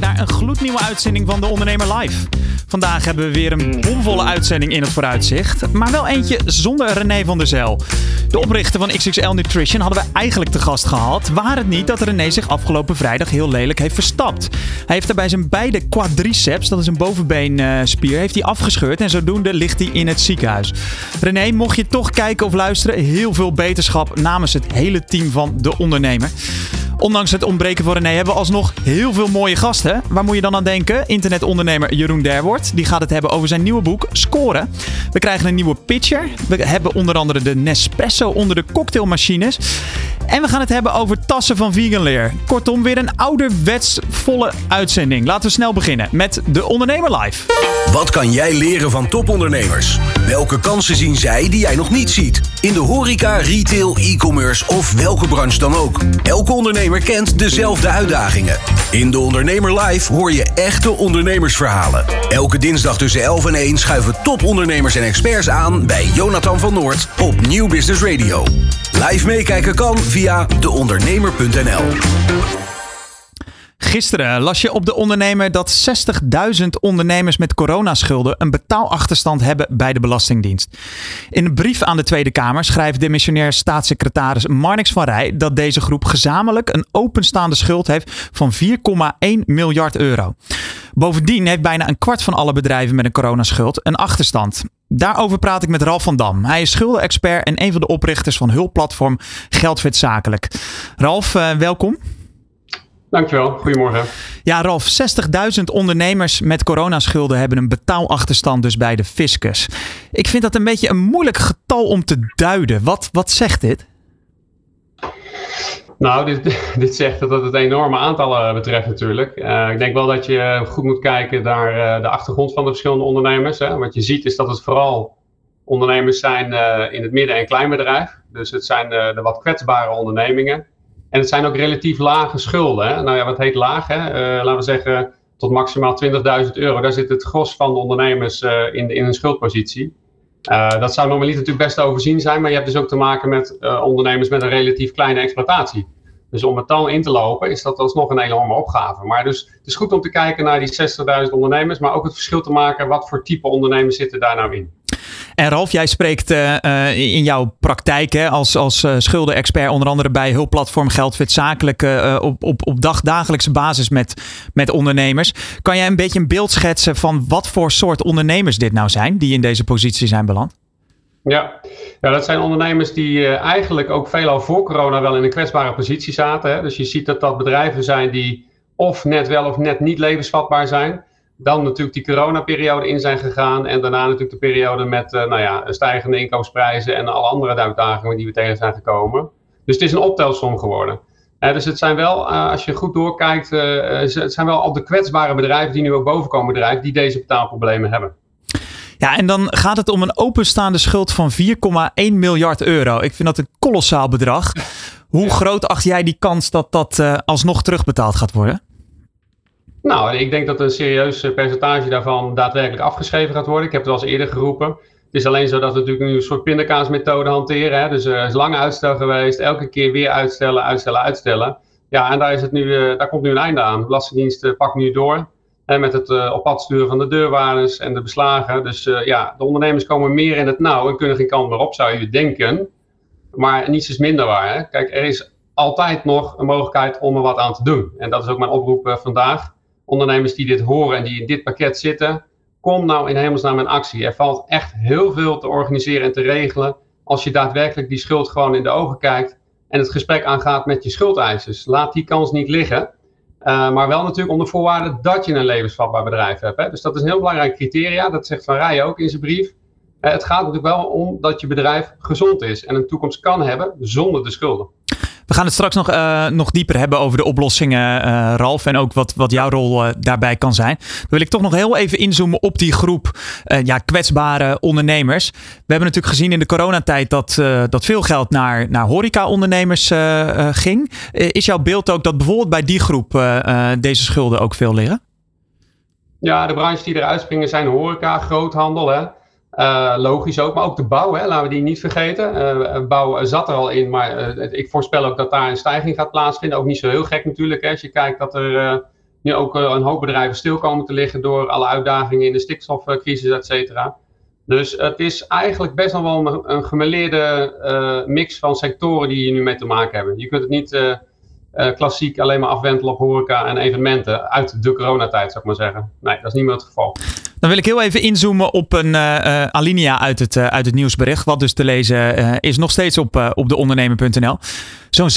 Naar een gloednieuwe uitzending van De Ondernemer Live. Vandaag hebben we weer een bomvolle uitzending in het vooruitzicht, maar wel eentje zonder René van der Zijl. De oprichter van XXL Nutrition hadden we eigenlijk te gast gehad, waar het niet dat René zich afgelopen vrijdag heel lelijk heeft verstapt. Hij heeft daarbij zijn beide quadriceps, dat is een bovenbeenspier, heeft hij afgescheurd en zodoende ligt hij in het ziekenhuis. René, mocht je toch kijken of luisteren, heel veel beterschap namens het hele team van De Ondernemer. Ondanks het ontbreken van René hebben we alsnog heel veel mooie gasten. Waar moet je dan aan denken? Internetondernemer Jeroen Derwoord. Die gaat het hebben over zijn nieuwe boek Scoren. We krijgen een nieuwe pitcher. We hebben onder andere de Nespresso onder de cocktailmachines. En we gaan het hebben over tassen van Veganleer. Kortom, weer een ouderwets volle uitzending. Laten we snel beginnen met De Ondernemer Live. Wat kan jij leren van topondernemers? Welke kansen zien zij die jij nog niet ziet? In de horeca, retail, e-commerce of welke branche dan ook. Elke ondernemer kent dezelfde uitdagingen. In De Ondernemer Live hoor je echte ondernemersverhalen. Elke dinsdag tussen 11 en 1 schuiven topondernemers en experts aan bij Jonathan van Noord op Nieuw Business Radio. Live meekijken kan via deondernemer.nl. Gisteren las je op de ondernemer dat 60.000 ondernemers met coronaschulden een betaalachterstand hebben bij de Belastingdienst. In een brief aan de Tweede Kamer schrijft demissionair staatssecretaris Marnix van Rij dat deze groep gezamenlijk een openstaande schuld heeft van 4,1 miljard euro. Bovendien heeft bijna een kwart van alle bedrijven met een coronaschuld een achterstand. Daarover praat ik met Ralf van Dam. Hij is schuldenexpert en een van de oprichters van hulpplatform Geldfit Zakelijk. Ralf, uh, welkom. Dankjewel, goedemorgen. Ja, Ralf, 60.000 ondernemers met coronaschulden hebben een betaalachterstand dus bij de fiscus. Ik vind dat een beetje een moeilijk getal om te duiden. Wat, wat zegt dit? Nou, dit, dit zegt dat het enorme aantallen betreft natuurlijk. Uh, ik denk wel dat je goed moet kijken naar uh, de achtergrond van de verschillende ondernemers. Hè. Wat je ziet is dat het vooral ondernemers zijn uh, in het midden- en kleinbedrijf. Dus het zijn de wat kwetsbare ondernemingen. En het zijn ook relatief lage schulden. Hè? Nou ja, wat heet laag? Hè? Uh, laten we zeggen tot maximaal 20.000 euro. Daar zit het gros van de ondernemers uh, in, in een schuldpositie. Uh, dat zou normaliter natuurlijk best overzien zijn, maar je hebt dus ook te maken met ondernemers met een relatief kleine exploitatie. Dus om het dan in te lopen is dat alsnog een enorme opgave. Maar dus het is goed om te kijken naar die 60.000 ondernemers, maar ook het verschil te maken wat voor type ondernemers zitten daar nou in. En Ralf, jij spreekt uh, in jouw praktijk hè, als, als uh, schuldenexpert, onder andere bij hulpplatform Geldfit Zakelijk, uh, op, op, op dagdagelijkse basis met, met ondernemers. Kan jij een beetje een beeld schetsen van wat voor soort ondernemers dit nou zijn, die in deze positie zijn beland? Ja. ja, dat zijn ondernemers die eigenlijk ook veelal voor corona wel in een kwetsbare positie zaten. Hè. Dus je ziet dat dat bedrijven zijn die of net wel of net niet levensvatbaar zijn dan natuurlijk die coronaperiode in zijn gegaan. En daarna natuurlijk de periode met uh, nou ja, stijgende inkomensprijzen en alle andere uitdagingen die we tegen zijn gekomen. Dus het is een optelsom geworden. Uh, dus het zijn wel, uh, als je goed doorkijkt, het zijn wel al de kwetsbare bedrijven die nu ook bovenkomen drijven, die deze betaalproblemen hebben. Ja, en dan gaat het om een openstaande schuld van 4,1 miljard euro. Ik vind dat een kolossaal bedrag. Hoe groot acht jij die kans dat dat alsnog terugbetaald gaat worden? Nou, ik denk dat een serieus percentage daarvan daadwerkelijk afgeschreven gaat worden. Ik heb het al eens eerder geroepen. Het is alleen zo dat we natuurlijk nu een soort pindakaasmethode hanteren. Hè? Dus er is lang uitstel geweest, elke keer weer uitstellen, uitstellen, uitstellen. Ja, en daar, is het nu, uh, daar komt nu een einde aan. De Belastingdienst pakt nu door hè, met het op pad sturen van de deurwaarders en de beslagen. Dus ja, de ondernemers komen meer in het nauw en kunnen geen kant meer op, zou je denken. Maar niets is minder waar. Hè? Kijk, er is altijd nog een mogelijkheid om er wat aan te doen. En dat is ook mijn oproep vandaag ondernemers die dit horen en die in dit pakket zitten, kom nou in hemelsnaam in actie. Er valt echt heel veel te organiseren en te regelen als je daadwerkelijk die schuld gewoon in de ogen kijkt en het gesprek aangaat met je schuldeisers. Laat die kans niet liggen. Uh, maar wel natuurlijk onder voorwaarde dat je een levensvatbaar bedrijf hebt. Hè? Dus dat is een heel belangrijk criteria. Dat zegt Van Rij ook in zijn brief. Uh, het gaat natuurlijk wel om dat je bedrijf gezond is en een toekomst kan hebben zonder de schulden. We gaan het straks nog, uh, nog dieper hebben over de oplossingen, uh, Ralf. En ook wat, wat jouw rol uh, daarbij kan zijn. Dan wil ik toch nog heel even inzoomen op die groep ja, kwetsbare ondernemers. We hebben natuurlijk gezien in de coronatijd dat, dat veel geld naar, naar horeca-ondernemers ging. is jouw beeld ook dat bijvoorbeeld bij die groep deze schulden ook veel liggen? Ja, de branches die eruit springen zijn horeca, groothandel. Hè? Uh, logisch ook, maar ook de bouw, hè, laten we die niet vergeten. Uh, bouw zat er al in, maar ik voorspel ook dat daar een stijging gaat plaatsvinden. Ook niet zo heel gek natuurlijk, hè, als je kijkt dat er nu ook een hoop bedrijven stil komen te liggen door alle uitdagingen in de stikstofcrisis, et cetera. Dus het is eigenlijk best wel een, een gemeleerde mix van sectoren die je nu mee te maken hebben. Je kunt het niet klassiek alleen maar afwentelen op horeca en evenementen uit de coronatijd, zou ik maar zeggen. Nee, dat is niet meer het geval. Dan wil ik heel even inzoomen op een uh, alinea uit het, uh, uit het nieuwsbericht. Wat dus te lezen is nog steeds op, op deondernemer.nl. Zo'n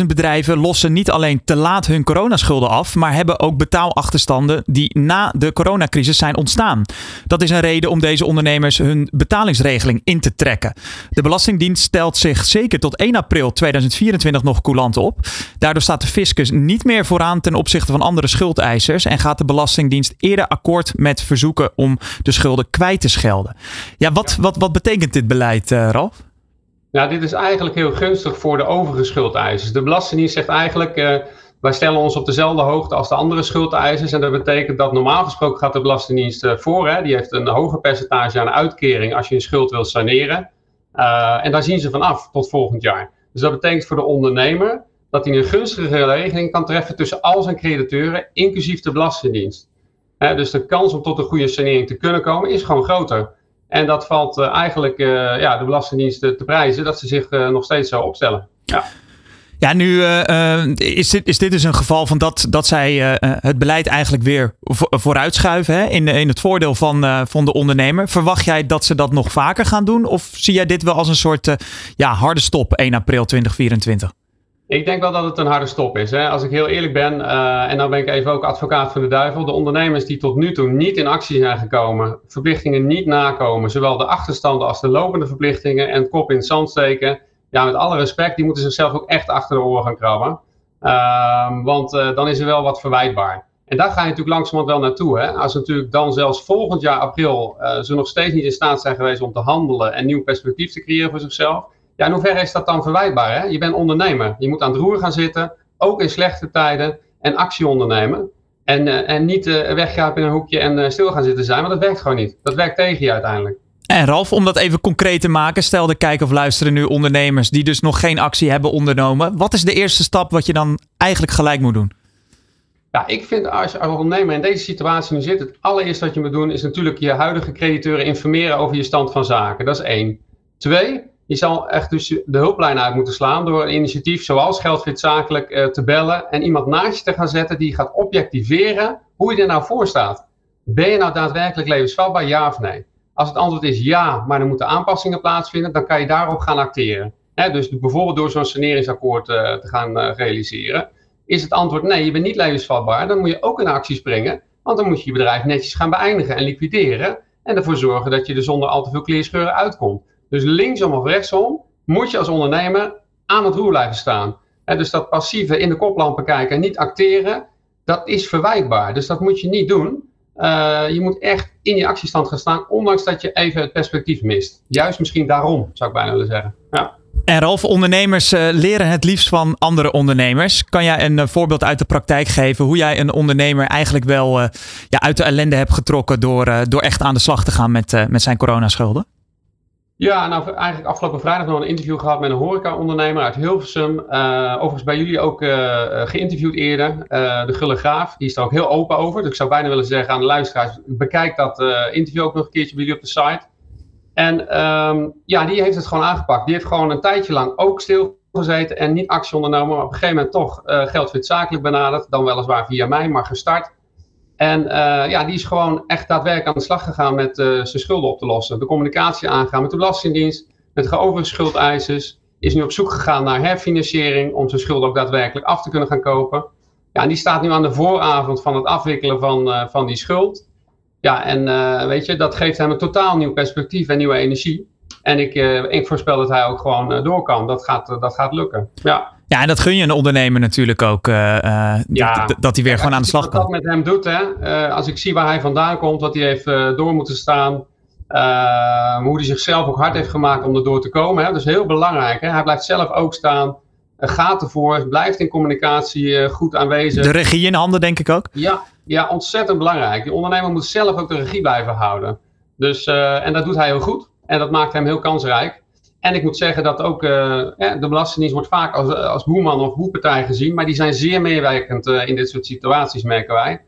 27.000 bedrijven lossen niet alleen te laat hun coronaschulden af, maar hebben ook betaalachterstanden die na de coronacrisis zijn ontstaan. Dat is een reden om deze ondernemers hun betalingsregeling in te trekken. De Belastingdienst stelt zich zeker tot 1 april 2024 nog coulant op. Daardoor staat de fiscus niet meer vooraan ten opzichte van andere schuldeisers en gaat de Belastingdienst eerder akkoord met verzoeken om de schulden kwijt te schelden. Ja, wat, wat, wat betekent dit beleid, uh, Ralf? Nou, dit is eigenlijk heel gunstig voor de overige schuldeisers. De Belastingdienst zegt eigenlijk, uh, wij stellen ons op dezelfde hoogte als de andere schuldeisers. En dat betekent dat normaal gesproken gaat de Belastingdienst uh, voor. Hè? Die heeft een hoger percentage aan uitkering als je een schuld wilt saneren. Uh, en daar zien ze van af tot volgend jaar. Dus dat betekent voor de ondernemer dat hij een gunstige regeling kan treffen tussen al zijn crediteuren, inclusief de Belastingdienst. Dus de kans om tot een goede sanering te kunnen komen is gewoon groter. En dat valt uh, eigenlijk uh, ja, de Belastingdienst te prijzen dat ze zich uh, nog steeds zo opstellen. Ja. Ja, nu is, dit, is dit dus een geval van dat, dat zij het beleid eigenlijk weer vooruitschuiven hè, in, in het voordeel van, van de ondernemer. Verwacht jij dat ze dat nog vaker gaan doen? Of zie jij dit wel als een soort ja, harde stop 1 april 2024? Ik denk wel dat het een harde stop is. Hè? Als ik heel eerlijk ben, uh, en dan ben ik even ook advocaat van de duivel. De ondernemers die tot nu toe niet in actie zijn gekomen, verplichtingen niet nakomen, zowel de achterstanden als de lopende verplichtingen en het kop in het zand steken. Ja, met alle respect, die moeten zichzelf ook echt achter de oren gaan krabben. Uh, want uh, dan is er wel wat verwijtbaar. En daar ga je natuurlijk langzamerhand wel naartoe. Hè? Als natuurlijk dan zelfs volgend jaar april uh, ze nog steeds niet in staat zijn geweest om te handelen en nieuw perspectief te creëren voor zichzelf ja, in hoeverre is dat dan verwijtbaar? Hè? Je bent ondernemer. Je moet aan het roer gaan zitten, ook in slechte tijden, en actie ondernemen. En, uh, en niet uh, weggaan in een hoekje en uh, stil gaan zitten zijn, want dat werkt gewoon niet. Dat werkt tegen je uiteindelijk. En Ralf, om dat even concreet te maken, stel de kijken of luisteren nu ondernemers die dus nog geen actie hebben ondernomen. Wat is de eerste stap wat je dan eigenlijk gelijk moet doen? Ja, ik vind als je als ondernemer in deze situatie nu zit, het allereerste wat je moet doen is natuurlijk je huidige crediteuren informeren over je stand van zaken. Dat is één. Twee, je zal echt dus de hulplijn uit moeten slaan door een initiatief zoals Geldfit Zakelijk uh, te bellen en iemand naast je te gaan zetten die gaat objectiveren hoe je er nou voor staat. Ben je nou daadwerkelijk levensvatbaar, ja of nee? Als het antwoord is ja, maar er moeten aanpassingen plaatsvinden, dan kan je daarop gaan acteren. dus bijvoorbeeld door zo'n saneringsakkoord uh, te gaan uh, realiseren. Is het antwoord nee, je bent niet levensvatbaar, dan moet je ook in actie springen. Want dan moet je je bedrijf netjes gaan beëindigen en liquideren. En ervoor zorgen dat je er zonder al te veel kleerscheuren uitkomt. Dus linksom of rechtsom moet je als ondernemer aan het roer blijven staan. dus dat passieve in de koplampen kijken en niet acteren, dat is verwijtbaar. Dus dat moet je niet doen. Uh, je moet echt in je actiestand gaan staan, ondanks dat je even het perspectief mist. Juist misschien daarom, zou ik bijna willen zeggen. Ja. En Ralf, ondernemers uh, leren het liefst van andere ondernemers. Kan jij een uh, voorbeeld uit de praktijk geven hoe jij een ondernemer eigenlijk wel ja, uit de ellende hebt getrokken door, door echt aan de slag te gaan met, met zijn coronaschulden? Ja, nou eigenlijk afgelopen vrijdag nog een interview gehad met een horeca-ondernemer uit Hilversum. Uh, overigens bij jullie ook uh, geïnterviewd eerder. De Gulle Graaf, die is er ook heel open over. Dus ik zou bijna willen zeggen aan de luisteraars, bekijk dat interview ook nog een keertje bij jullie op de site. En um, ja, die heeft het gewoon aangepakt. Die heeft gewoon een tijdje lang ook stilgezeten en niet actie ondernomen. Maar op een gegeven moment toch geldfit zakelijk benaderd. Dan weliswaar via mij, maar gestart. En uh, ja, die is gewoon echt daadwerkelijk aan de slag gegaan met uh, zijn schulden op te lossen. De communicatie aangaan met de Belastingdienst, met geoverde schuldeisers. Is nu op zoek gegaan naar herfinanciering om zijn schulden ook daadwerkelijk af te kunnen gaan kopen. Ja, en die staat nu aan de vooravond van het afwikkelen van, uh, van die schuld. Ja, en weet je, dat geeft hem een totaal nieuw perspectief en nieuwe energie. En ik, ik voorspel dat hij ook gewoon door kan. Dat gaat, dat gaat lukken. Ja. Ja, en dat gun je een ondernemer natuurlijk ook. ja, dat hij weer gewoon aan de slag kan. Wat dat met hem doet, hè? als ik zie waar hij vandaan komt, wat hij heeft door moeten staan. hoe hij zichzelf ook hard heeft gemaakt om erdoor te komen. Hè? Dat is heel belangrijk. Hè? Hij blijft zelf ook staan gaat ervoor, blijft in communicatie goed aanwezig. De regie in handen, denk ik ook? Ja, ja, ontzettend belangrijk. Die ondernemer moet zelf ook de regie blijven houden. Dus, en dat doet hij heel goed. En dat maakt hem heel kansrijk. En ik moet zeggen dat ook uh, de Belastingdienst wordt vaak als, als boeman of boepartij gezien. Maar die zijn zeer meewerkend in dit soort situaties, merken wij.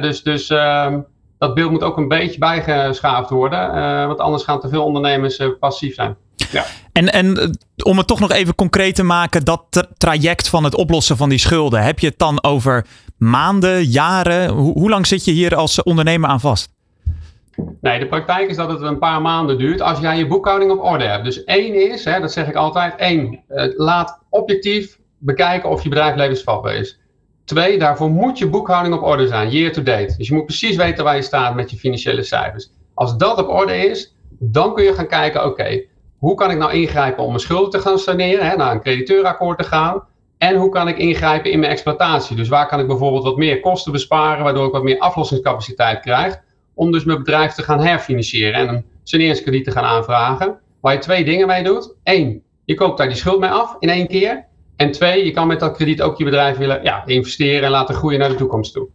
dus dus ehm, dat beeld moet ook een beetje bijgeschaafd worden. want anders gaan te veel ondernemers passief zijn. Ja. En, en om het toch nog even concreet te maken, dat traject van het oplossen van die schulden, heb je het dan over maanden, jaren? hoe lang zit je hier als ondernemer aan vast? Nee, de praktijk is dat het een paar maanden duurt als jij je boekhouding op orde hebt. Dus één is, hè, dat zeg ik altijd, één, eh, laat objectief bekijken of je bedrijf levensvatbaar is. Twee, daarvoor moet je boekhouding op orde zijn, year to date. Dus je moet precies weten waar je staat met je financiële cijfers. Als dat op orde is, dan kun je gaan kijken, oké, hoe kan ik nou ingrijpen om mijn schulden te gaan saneren, hè, naar een crediteurakkoord te gaan. En hoe kan ik ingrijpen in mijn exploitatie? Dus waar kan ik bijvoorbeeld wat meer kosten besparen, waardoor ik wat meer aflossingscapaciteit krijg, om dus mijn bedrijf te gaan herfinancieren en een saneringskrediet te gaan aanvragen. Waar je twee dingen mee doet. Eén, je koopt daar die schuld mee af in één keer. En twee, je kan met dat krediet ook je bedrijf willen ja, investeren en laten groeien naar de toekomst toe.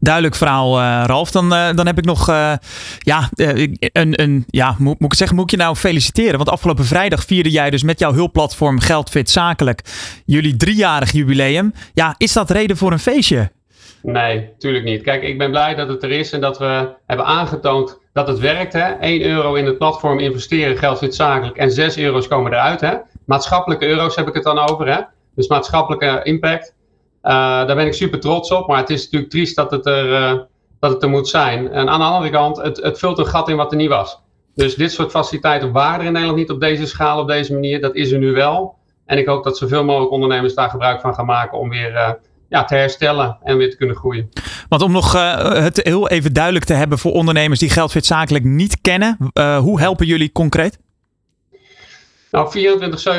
Duidelijk verhaal, uh, Ralf. Dan, uh, dan heb ik nog, uh, ja, een, een, ja moet, moet ik zeggen, moet ik je nou feliciteren? Want afgelopen vrijdag vierde jij dus met jouw hulpplatform Geldfit Zakelijk jullie driejarig jubileum. Ja, is dat reden voor een feestje? Nee, tuurlijk niet. Kijk, ik ben blij dat het er is en dat we hebben aangetoond dat het werkt. Hè? 1 euro in het platform investeren, Geldfit Zakelijk en 6 euro's komen eruit. Hè? Maatschappelijke euro's heb ik het dan over. Hè? Dus maatschappelijke impact. Uh, daar ben ik super trots op. Maar het is natuurlijk triest dat het er, uh, dat het er moet zijn. En aan de andere kant, het, het vult een gat in wat er niet was. Dus dit soort faciliteiten waren er in Nederland niet op deze schaal, op deze manier. Dat is er nu wel. En ik hoop dat zoveel mogelijk ondernemers daar gebruik van gaan maken om weer uh, ja, te herstellen en weer te kunnen groeien. Want om nog het heel even duidelijk te hebben voor ondernemers die Geldfit zakelijk niet kennen, hoe helpen jullie concreet? Nou,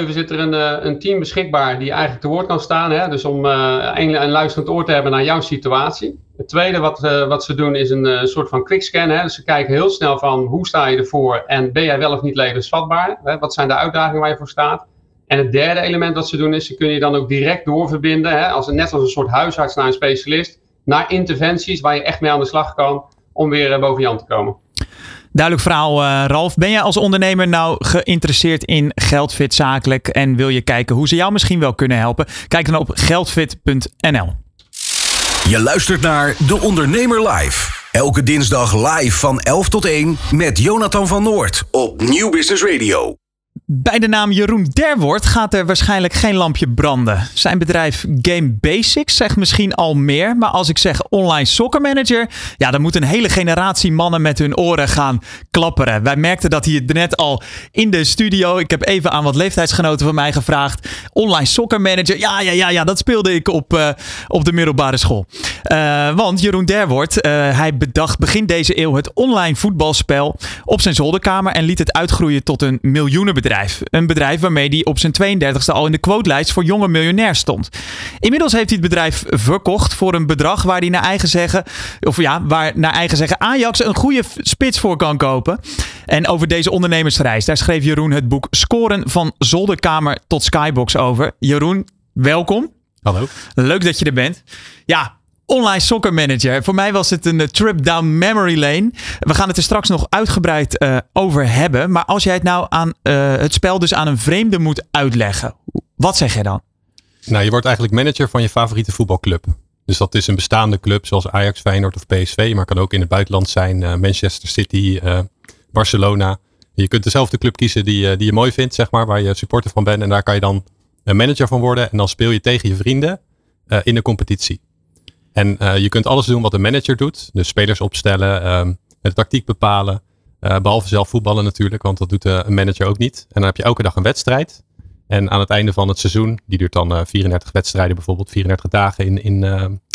24-7 zit er een, eh, een team beschikbaar die eigenlijk te woord kan staan. Hè? Dus om uh, een, een luisterend oor te hebben naar jouw situatie. Het tweede wat, uh, wat ze doen is een uh, soort van quickscan. Hè? Dus ze kijken heel snel van hoe sta je ervoor en ben jij wel of niet levensvatbaar? Hè? Wat zijn de uitdagingen waar je voor staat? En het derde element wat ze doen is, ze kunnen je dan ook direct doorverbinden. Hè? Als, net als een soort huisarts naar een specialist. Naar interventies waar je echt mee aan de slag kan om weer boven je aan te komen. Duidelijk verhaal, uh, Ralf. Ben jij als ondernemer nou geïnteresseerd in Geldfit zakelijk en wil je kijken hoe ze jou misschien wel kunnen helpen? Kijk dan op geldfit.nl. Je luistert naar De Ondernemer Live. Elke dinsdag live van 11 tot 1 met Jonathan van Noord op Nieuw Business Radio. Bij de naam Jeroen Derwoord gaat er waarschijnlijk geen lampje branden. Zijn bedrijf Game Basics zegt misschien al meer, maar als ik zeg online soccer manager, ja, dan moet een hele generatie mannen met hun oren gaan klapperen. Wij merkten dat hier net al in de studio. Ik heb even aan wat leeftijdsgenoten van mij gevraagd. Online soccer manager, ja, ja, ja, ja dat speelde ik op, uh, op de middelbare school. Uh, want Jeroen Derwoord, uh, hij bedacht begin deze eeuw het online voetbalspel op zijn zolderkamer en liet het uitgroeien tot een miljoenenbedrijf. Een bedrijf waarmee hij op zijn 32e al in de quotelijst voor jonge miljonairs stond. Inmiddels heeft hij het bedrijf verkocht voor een bedrag waar hij naar eigen zeggen, of ja, waar naar eigen zeggen Ajax een goede spits voor kan kopen. En over deze ondernemersreis, daar schreef Jeroen het boek Scoren van zolderkamer tot skybox over. Jeroen, welkom. Hallo. Leuk dat je er bent. Ja, online soccer manager. Voor mij was het een eh, trip down memory lane. We gaan het er straks nog uitgebreid uh, over hebben. Maar als jij het nou aan uh, het spel dus aan een vreemde moet uitleggen, wat zeg jij dan? Nou, je wordt eigenlijk manager van je favoriete voetbalclub. Dus dat is een bestaande club zoals Ajax, Feyenoord of PSV, maar kan ook in het buitenland zijn, Manchester City, Barcelona. Je kunt dezelfde club kiezen die, die je mooi vindt, zeg maar, waar je supporter van bent. En daar kan je dan een manager van worden. En dan speel je tegen je vrienden in de competitie. En uh, je kunt alles doen wat een manager doet. Dus spelers opstellen, um, de tactiek bepalen. Uh, behalve zelf voetballen natuurlijk, want dat doet uh, een manager ook niet. En dan heb je elke dag een wedstrijd. En aan het einde van het seizoen, die duurt dan 34 wedstrijden, bijvoorbeeld 34 dagen in, in,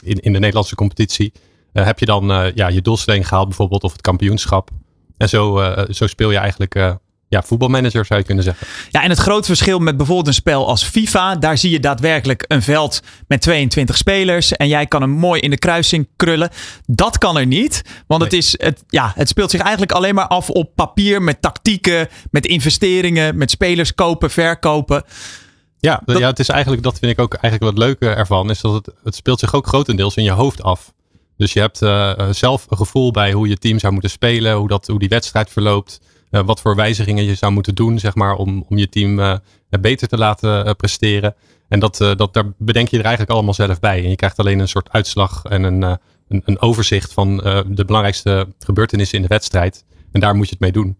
in, in de Nederlandse competitie. heb je dan ja, je doelstelling gehaald bijvoorbeeld of het kampioenschap. En zo, zo speel je eigenlijk ja, voetbalmanager zou je kunnen zeggen. Ja, en het grote verschil met bijvoorbeeld een spel als FIFA, daar zie je daadwerkelijk een veld met 22 spelers en jij kan hem mooi in de kruising krullen. Dat kan er niet, want het, is, het, ja, het speelt zich eigenlijk alleen maar af op papier met tactieken, met investeringen, met spelers kopen, verkopen. Ja, ja, het is eigenlijk, dat vind ik ook eigenlijk wat leuker ervan, is dat het, het speelt zich ook grotendeels in je hoofd af. Dus je hebt uh, zelf een gevoel bij hoe je team zou moeten spelen, hoe, dat, hoe die wedstrijd verloopt. Uh, wat voor wijzigingen je zou moeten doen, zeg maar, om, om je team uh, beter te laten presteren. En dat, dat, daar bedenk je er eigenlijk allemaal zelf bij. En je krijgt alleen een soort uitslag en een, een, een overzicht van de belangrijkste gebeurtenissen in de wedstrijd. En daar moet je het mee doen.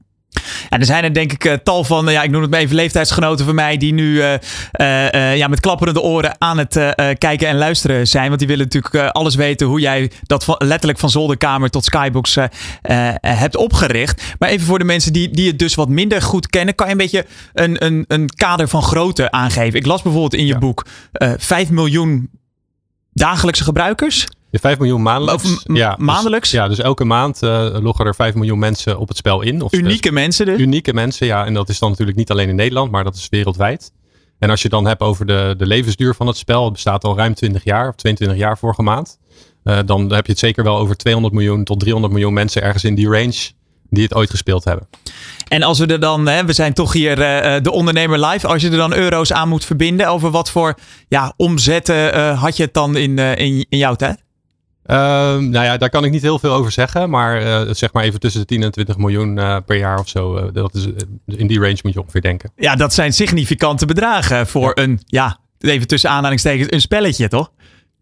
En er zijn er denk ik uh, tal van, uh, ja, ik noem het maar even leeftijdsgenoten van mij, die nu uh, ja, met klapperende oren aan het kijken en luisteren zijn. Want die willen natuurlijk alles weten hoe jij dat van, letterlijk van zolderkamer tot skybox hebt opgericht. Maar even voor de mensen die, die het dus wat minder goed kennen, kan je een beetje een, een, een kader van grootte aangeven. Ik las bijvoorbeeld in je ja. boek 5 miljoen dagelijkse gebruikers. De 5 miljoen maandelijks. ja, dus- maandelijks? Dus, ja, dus elke maand uh, loggen er 5 miljoen mensen op het spel in. Of unieke mensen dus? Unieke mensen, ja. En dat is dan natuurlijk niet alleen in Nederland, maar dat is wereldwijd. En als je dan hebt over de, de levensduur van het spel, het bestaat al ruim 20 jaar, of 22 jaar vorige maand. Uh, dan heb je het zeker wel over 200 miljoen tot 300 miljoen mensen ergens in die range die het ooit gespeeld hebben. En als we er dan, hè, we zijn toch hier uh, de ondernemer live, als je er dan euro's aan moet verbinden, over wat voor ja, omzetten uh, had je het dan in, in, in jouw tijd? Uh, nou ja, daar kan ik niet heel veel over zeggen. Maar uh, zeg maar even tussen de 10 en 20 miljoen uh, per jaar of zo. dat is, in die range moet je ongeveer denken. Ja, dat zijn significante bedragen voor ja. een, ja, even tussen aanhalingstekens, een spelletje, toch?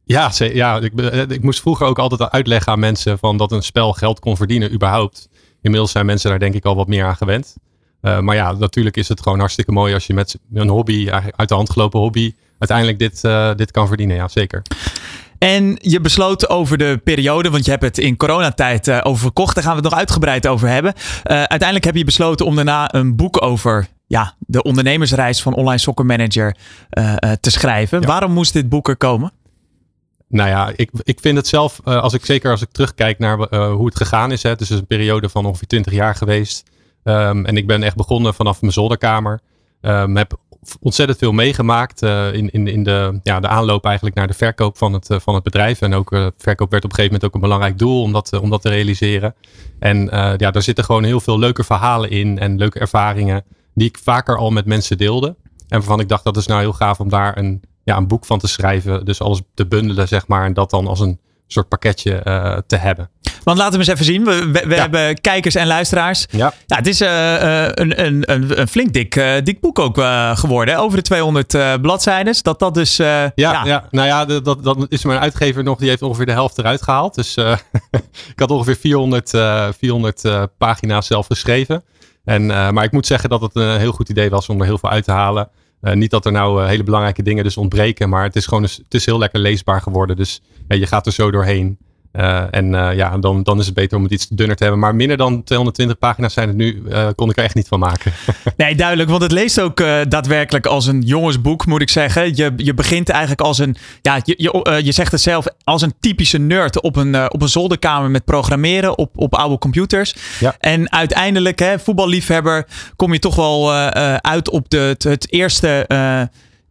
Ja, ja ik, ik, moest vroeger ook altijd uitleggen aan mensen van dat een spel geld kon verdienen überhaupt. Inmiddels zijn mensen daar denk ik al wat meer aan gewend. maar ja, natuurlijk is het gewoon hartstikke mooi als je met een hobby, uit de hand gelopen hobby, uiteindelijk dit, dit kan verdienen. Ja, zeker. En je besloot over de periode, want je hebt het in coronatijd uh, over verkocht. Daar gaan we het nog uitgebreid over hebben. Uh, uiteindelijk heb je besloten om daarna een boek over ja, de ondernemersreis van Online Soccer Manager uh, te schrijven. Ja. Waarom moest dit boek er komen? Nou ja, ik, ik vind het zelf, als ik, zeker als ik terugkijk naar hoe het gegaan is. Hè, het is een periode van ongeveer 20 jaar geweest. Um, en ik ben echt begonnen vanaf mijn zolderkamer. Um, heb ontzettend veel meegemaakt uh, in, in, in de, ja, de aanloop eigenlijk naar de verkoop van het, uh, van het bedrijf. En ook uh, verkoop werd op een gegeven moment ook een belangrijk doel om dat, om dat te realiseren. En ja, daar zitten gewoon heel veel leuke verhalen in en leuke ervaringen die ik vaker al met mensen deelde. En waarvan ik dacht dat is nou heel gaaf om daar een, ja, een boek van te schrijven. Dus alles te bundelen zeg maar en dat dan als een soort pakketje te hebben. Want laten we eens even zien. We, we, we ja. hebben kijkers en luisteraars. Ja. ja het is uh, een, een, een, een, flink dik, uh, dik boek ook uh, geworden. Over de 200 bladzijden. Dat dat dus... Ja, ja, ja. nou ja, dat, dat is mijn uitgever nog. Die heeft ongeveer de helft eruit gehaald. Dus ik had ongeveer 400, 400 pagina's zelf geschreven. En, maar ik moet zeggen dat het een heel goed idee was om er heel veel uit te halen. niet dat er nou hele belangrijke dingen dus ontbreken. Maar het is gewoon het is heel lekker leesbaar geworden. Dus je gaat er zo doorheen. Uh, en uh, ja, dan, dan is het beter om het iets dunner te hebben. Maar minder dan 220 pagina's zijn het nu, uh, kon ik er echt niet van maken. nee, duidelijk. Want het leest ook daadwerkelijk als een jongensboek, moet ik zeggen. Je, je begint eigenlijk als een, ja, je, je, je zegt het zelf, als een typische nerd op een, op een zolderkamer met programmeren op, op oude computers. Ja. En uiteindelijk, hè, voetballiefhebber, kom je toch wel uit op de, het, het eerste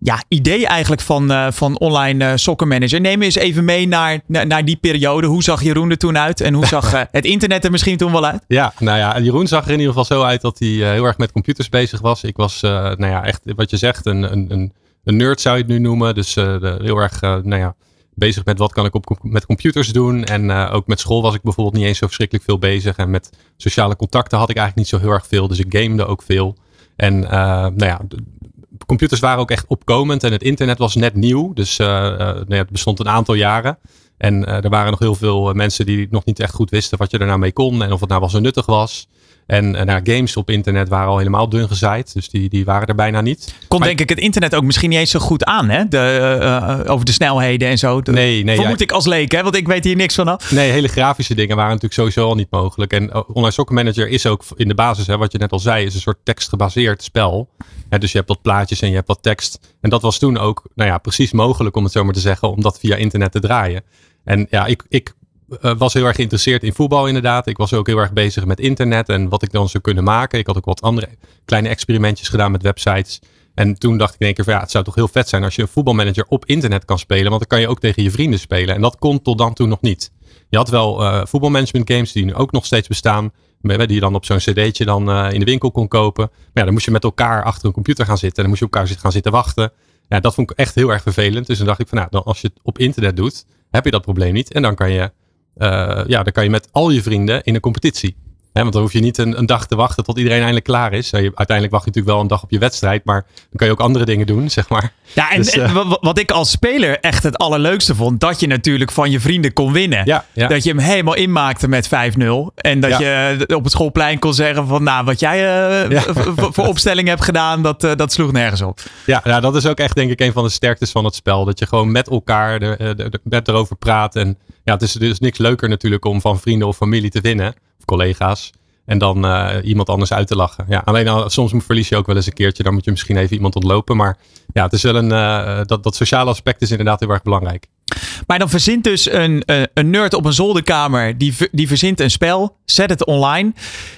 ja, idee eigenlijk van, uh, van online uh, soccer manager. Neem eens even mee naar, naar, naar, die periode. Hoe zag Jeroen er toen uit? En hoe zag uh, het internet er misschien toen wel uit? Ja, nou ja, Jeroen zag er in ieder geval zo uit dat hij heel erg met computers bezig was. Ik was, nou ja, echt wat je zegt, een, een, een nerd zou je het nu noemen. Dus de, heel erg, nou ja, bezig met wat kan ik op, met computers doen. En ook met school was ik bijvoorbeeld niet eens zo verschrikkelijk veel bezig. En met sociale contacten had ik eigenlijk niet zo heel erg veel. Dus ik gamede ook veel. En nou ja, computers waren ook echt opkomend en het internet was net nieuw. Dus uh, nee, het bestond een aantal jaren. En uh, er waren nog heel veel mensen die nog niet echt goed wisten wat je er nou mee kon en of het nou wel zo nuttig was. En, nou, games op internet waren al helemaal dun gezaaid. Dus die, die waren er bijna niet. Kon maar, denk ik het internet ook misschien niet eens zo goed aan. Hè? De, uh, over de snelheden en zo. De, nee, nee. Vermoed ja, ik als leek. Hè? Want ik weet hier niks van af. Nee, hele grafische dingen waren natuurlijk sowieso al niet mogelijk. En Online Soccer Manager is ook in de basis, hè, wat je net al zei, is een soort tekstgebaseerd spel. Dus je hebt wat plaatjes en je hebt wat tekst. En dat was toen ook nou ja, precies mogelijk om het zo maar te zeggen. Om dat via internet te draaien. En ja, ik, ik was heel erg geïnteresseerd in voetbal inderdaad. Ik was ook heel erg bezig met internet en wat ik dan zou kunnen maken. Ik had ook wat andere kleine experimentjes gedaan met websites. En toen dacht ik in één keer van ja, het zou toch heel vet zijn als je een voetbalmanager op internet kan spelen. Want dan kan je ook tegen je vrienden spelen. En dat kon tot dan toe nog niet. Je had wel uh, voetbalmanagement games die nu ook nog steeds bestaan. Die je dan op zo'n cd'tje dan uh, in de winkel kon kopen. Maar ja, dan moest je met elkaar achter een computer gaan zitten. En dan moest je elkaar gaan zitten wachten. Ja, dat vond ik echt heel erg vervelend. Dus dan dacht ik van nou, als je het op internet doet, heb je dat probleem niet. En dan kan je, ja, dan kan je met al je vrienden in een competitie want dan hoef je niet een, een, dag te wachten tot iedereen eindelijk klaar is. Je, uiteindelijk wacht je natuurlijk wel een dag op je wedstrijd, maar dan kan je ook andere dingen doen, zeg maar. Ja, en, dus, eh, wat ik als speler echt het allerleukste vond, dat je natuurlijk van je vrienden kon winnen. Ja, ja. Dat je hem helemaal inmaakte met 5-0. En dat je op het schoolplein kon zeggen van, nou, wat jij uh, voor opstelling hebt gedaan, dat, uh, dat sloeg nergens op. Ja, ja, dat is ook echt denk ik een van de sterktes van het spel. Dat je gewoon met elkaar er, er, er, erover praat. En ja, het is dus niks leuker natuurlijk om van vrienden of familie te winnen collega's. En dan uh, iemand anders uit te lachen. Ja, alleen al, soms verlies je ook wel eens een keertje. Dan moet je misschien even iemand ontlopen. Maar ja, het is wel een, uh, dat, dat sociale aspect is inderdaad heel erg belangrijk. Maar dan verzint dus een, uh, een nerd op een zolderkamer. Die, die verzint een spel. Zet het online.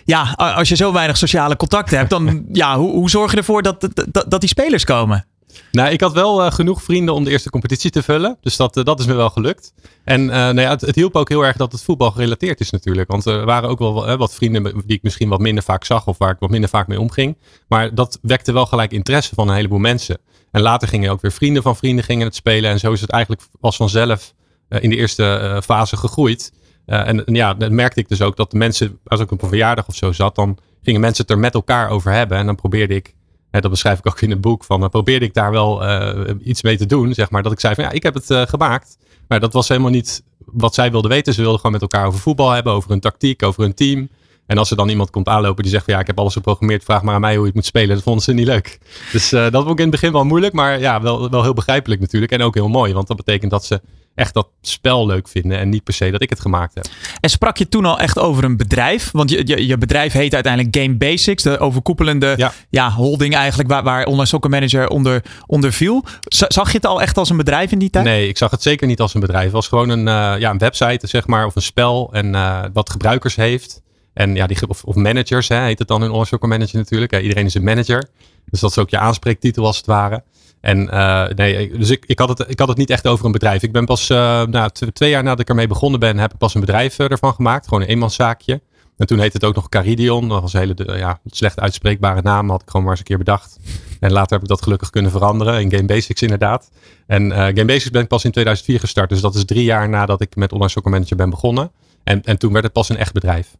Ja, als je zo weinig sociale contacten hebt. Dan ja, hoe, hoe zorg je ervoor dat, dat die spelers komen? Nou, ik had wel uh, genoeg vrienden om de eerste competitie te vullen. Dus dat, uh, dat is me wel gelukt. En uh, nou ja, het, het, hielp ook heel erg dat het voetbal gerelateerd is natuurlijk. Want er waren ook wel wat vrienden die ik misschien wat minder vaak zag. Of waar ik wat minder vaak mee omging. Maar dat wekte wel gelijk interesse van een heleboel mensen. En later gingen ook weer vrienden van vrienden gingen het spelen. En zo is het eigenlijk als vanzelf in de eerste fase gegroeid. en, en ja, dan merkte ik dus ook dat de mensen, als ik op een verjaardag of zo zat, dan gingen mensen het er met elkaar over hebben. En dan probeerde ik dat beschrijf ik ook in het boek. Van, uh, probeerde ik daar wel uh, iets mee te doen. Zeg maar. Dat ik zei van ja, ik heb het uh, gemaakt. Maar dat was helemaal niet wat zij wilden weten. Ze wilden gewoon met elkaar over voetbal hebben. Over hun tactiek, over hun team. En als er dan iemand komt aanlopen die zegt van ja, ik heb alles geprogrammeerd. Vraag maar aan mij hoe je het moet spelen. Dat vonden ze niet leuk. Dus dat vond ik in het begin wel moeilijk. Maar ja, wel, wel heel begrijpelijk natuurlijk. En ook heel mooi. Want dat betekent dat ze echt dat spel leuk vinden en niet per se dat ik het gemaakt heb. En sprak je toen al echt over een bedrijf? Want je, je, je bedrijf heet uiteindelijk Game Basics, de overkoepelende ja. ja holding eigenlijk waar, waar Online Soccer Manager onder, onder viel. Zag je het al echt als een bedrijf in die tijd? Nee, ik zag het zeker niet als een bedrijf. Het was gewoon een, uh, ja, een website zeg maar, of een spel en uh, wat gebruikers heeft. En ja, die, of, of managers hè, heet het dan Online Soccer Manager natuurlijk. Iedereen is een manager. Dus dat is ook je aanspreektitel als het ware. En uh, nee, dus ik, ik, had het, ik had het niet echt over een bedrijf. Ik ben pas uh, nou, twee jaar nadat ik ermee begonnen ben, heb ik pas een bedrijf uh, ervan gemaakt. Gewoon een eenmanszaakje. En toen heette het ook nog Caridion. Dat was een hele ja, slecht uitspreekbare naam. Had ik gewoon maar eens een keer bedacht. En later heb ik dat gelukkig kunnen veranderen. In Game Basics inderdaad. En Game Basics ben ik pas in 2004 gestart. Dus dat is drie jaar nadat ik met Online Soccer Manager ben begonnen. En, en toen werd het pas een echt bedrijf.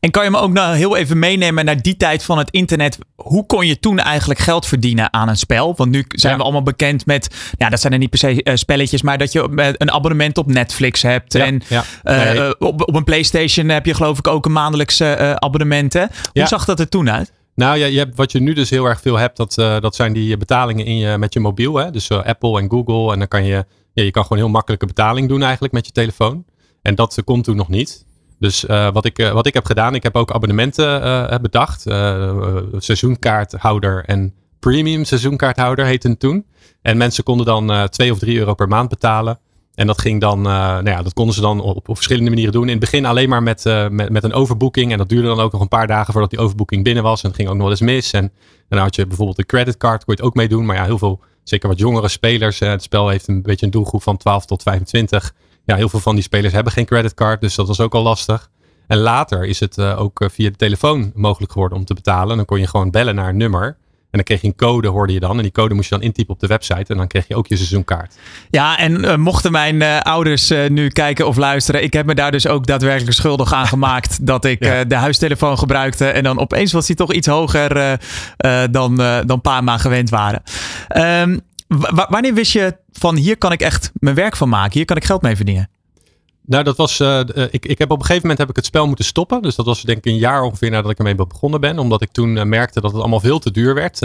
En kan je me ook nou heel even meenemen naar die tijd van het internet? Hoe kon je toen eigenlijk geld verdienen aan een spel? Want nu zijn we allemaal bekend met, ja, dat zijn er niet per se uh, spelletjes, maar dat je een abonnement op Netflix hebt. Ja, en ja. Uh, nee. op, op een PlayStation heb je geloof ik ook een maandelijkse uh, abonnement. Hè? Hoe zag dat er toen uit? Nou ja, je hebt, wat je nu dus heel erg veel hebt, dat, dat zijn die betalingen in je, met je mobiel. Hè? Dus Apple en Google. En dan kan je, ja, je kan gewoon heel makkelijke betaling doen eigenlijk met je telefoon. En dat kon toen nog niet. Dus uh, wat, ik, uh, wat ik heb gedaan, ik heb ook abonnementen uh, bedacht. seizoenkaarthouder en premium seizoenkaarthouder heette het toen. En mensen konden dan 2 of 3 euro per maand betalen. En dat ging dan, nou ja, dat konden ze dan op, op verschillende manieren doen. In het begin alleen maar met, met, met een overboeking. En dat duurde dan ook nog een paar dagen voordat die overboeking binnen was. En dat ging ook nog wel eens mis. En dan had je bijvoorbeeld een creditcard, kon je het ook mee doen. Maar ja, heel veel, zeker wat jongere spelers. het spel heeft een beetje een doelgroep van 12 tot 25 ja, heel veel van die spelers hebben geen creditcard, dus dat was ook al lastig. En later is het uh, ook uh, via de telefoon mogelijk geworden om te betalen. Dan kon je gewoon bellen naar een nummer. En dan kreeg je een code, hoorde je dan. En die code moest je dan intypen op de website. En dan kreeg je ook je seizoenkaart. Ja, en uh, mochten mijn ouders nu kijken of luisteren. Ik heb me daar dus ook daadwerkelijk schuldig aan gemaakt. dat ik ja. de huistelefoon gebruikte. En dan opeens was die toch iets hoger dan, dan pa en ma gewend waren. Um, wanneer wist je van hier kan ik echt mijn werk van maken? Hier kan ik geld mee verdienen? Nou, dat was. Uh, ik, ik heb op een gegeven moment heb ik het spel moeten stoppen. Dus dat was denk ik een jaar ongeveer nadat ik ermee begonnen ben. Omdat ik toen uh, merkte dat het allemaal veel te duur werd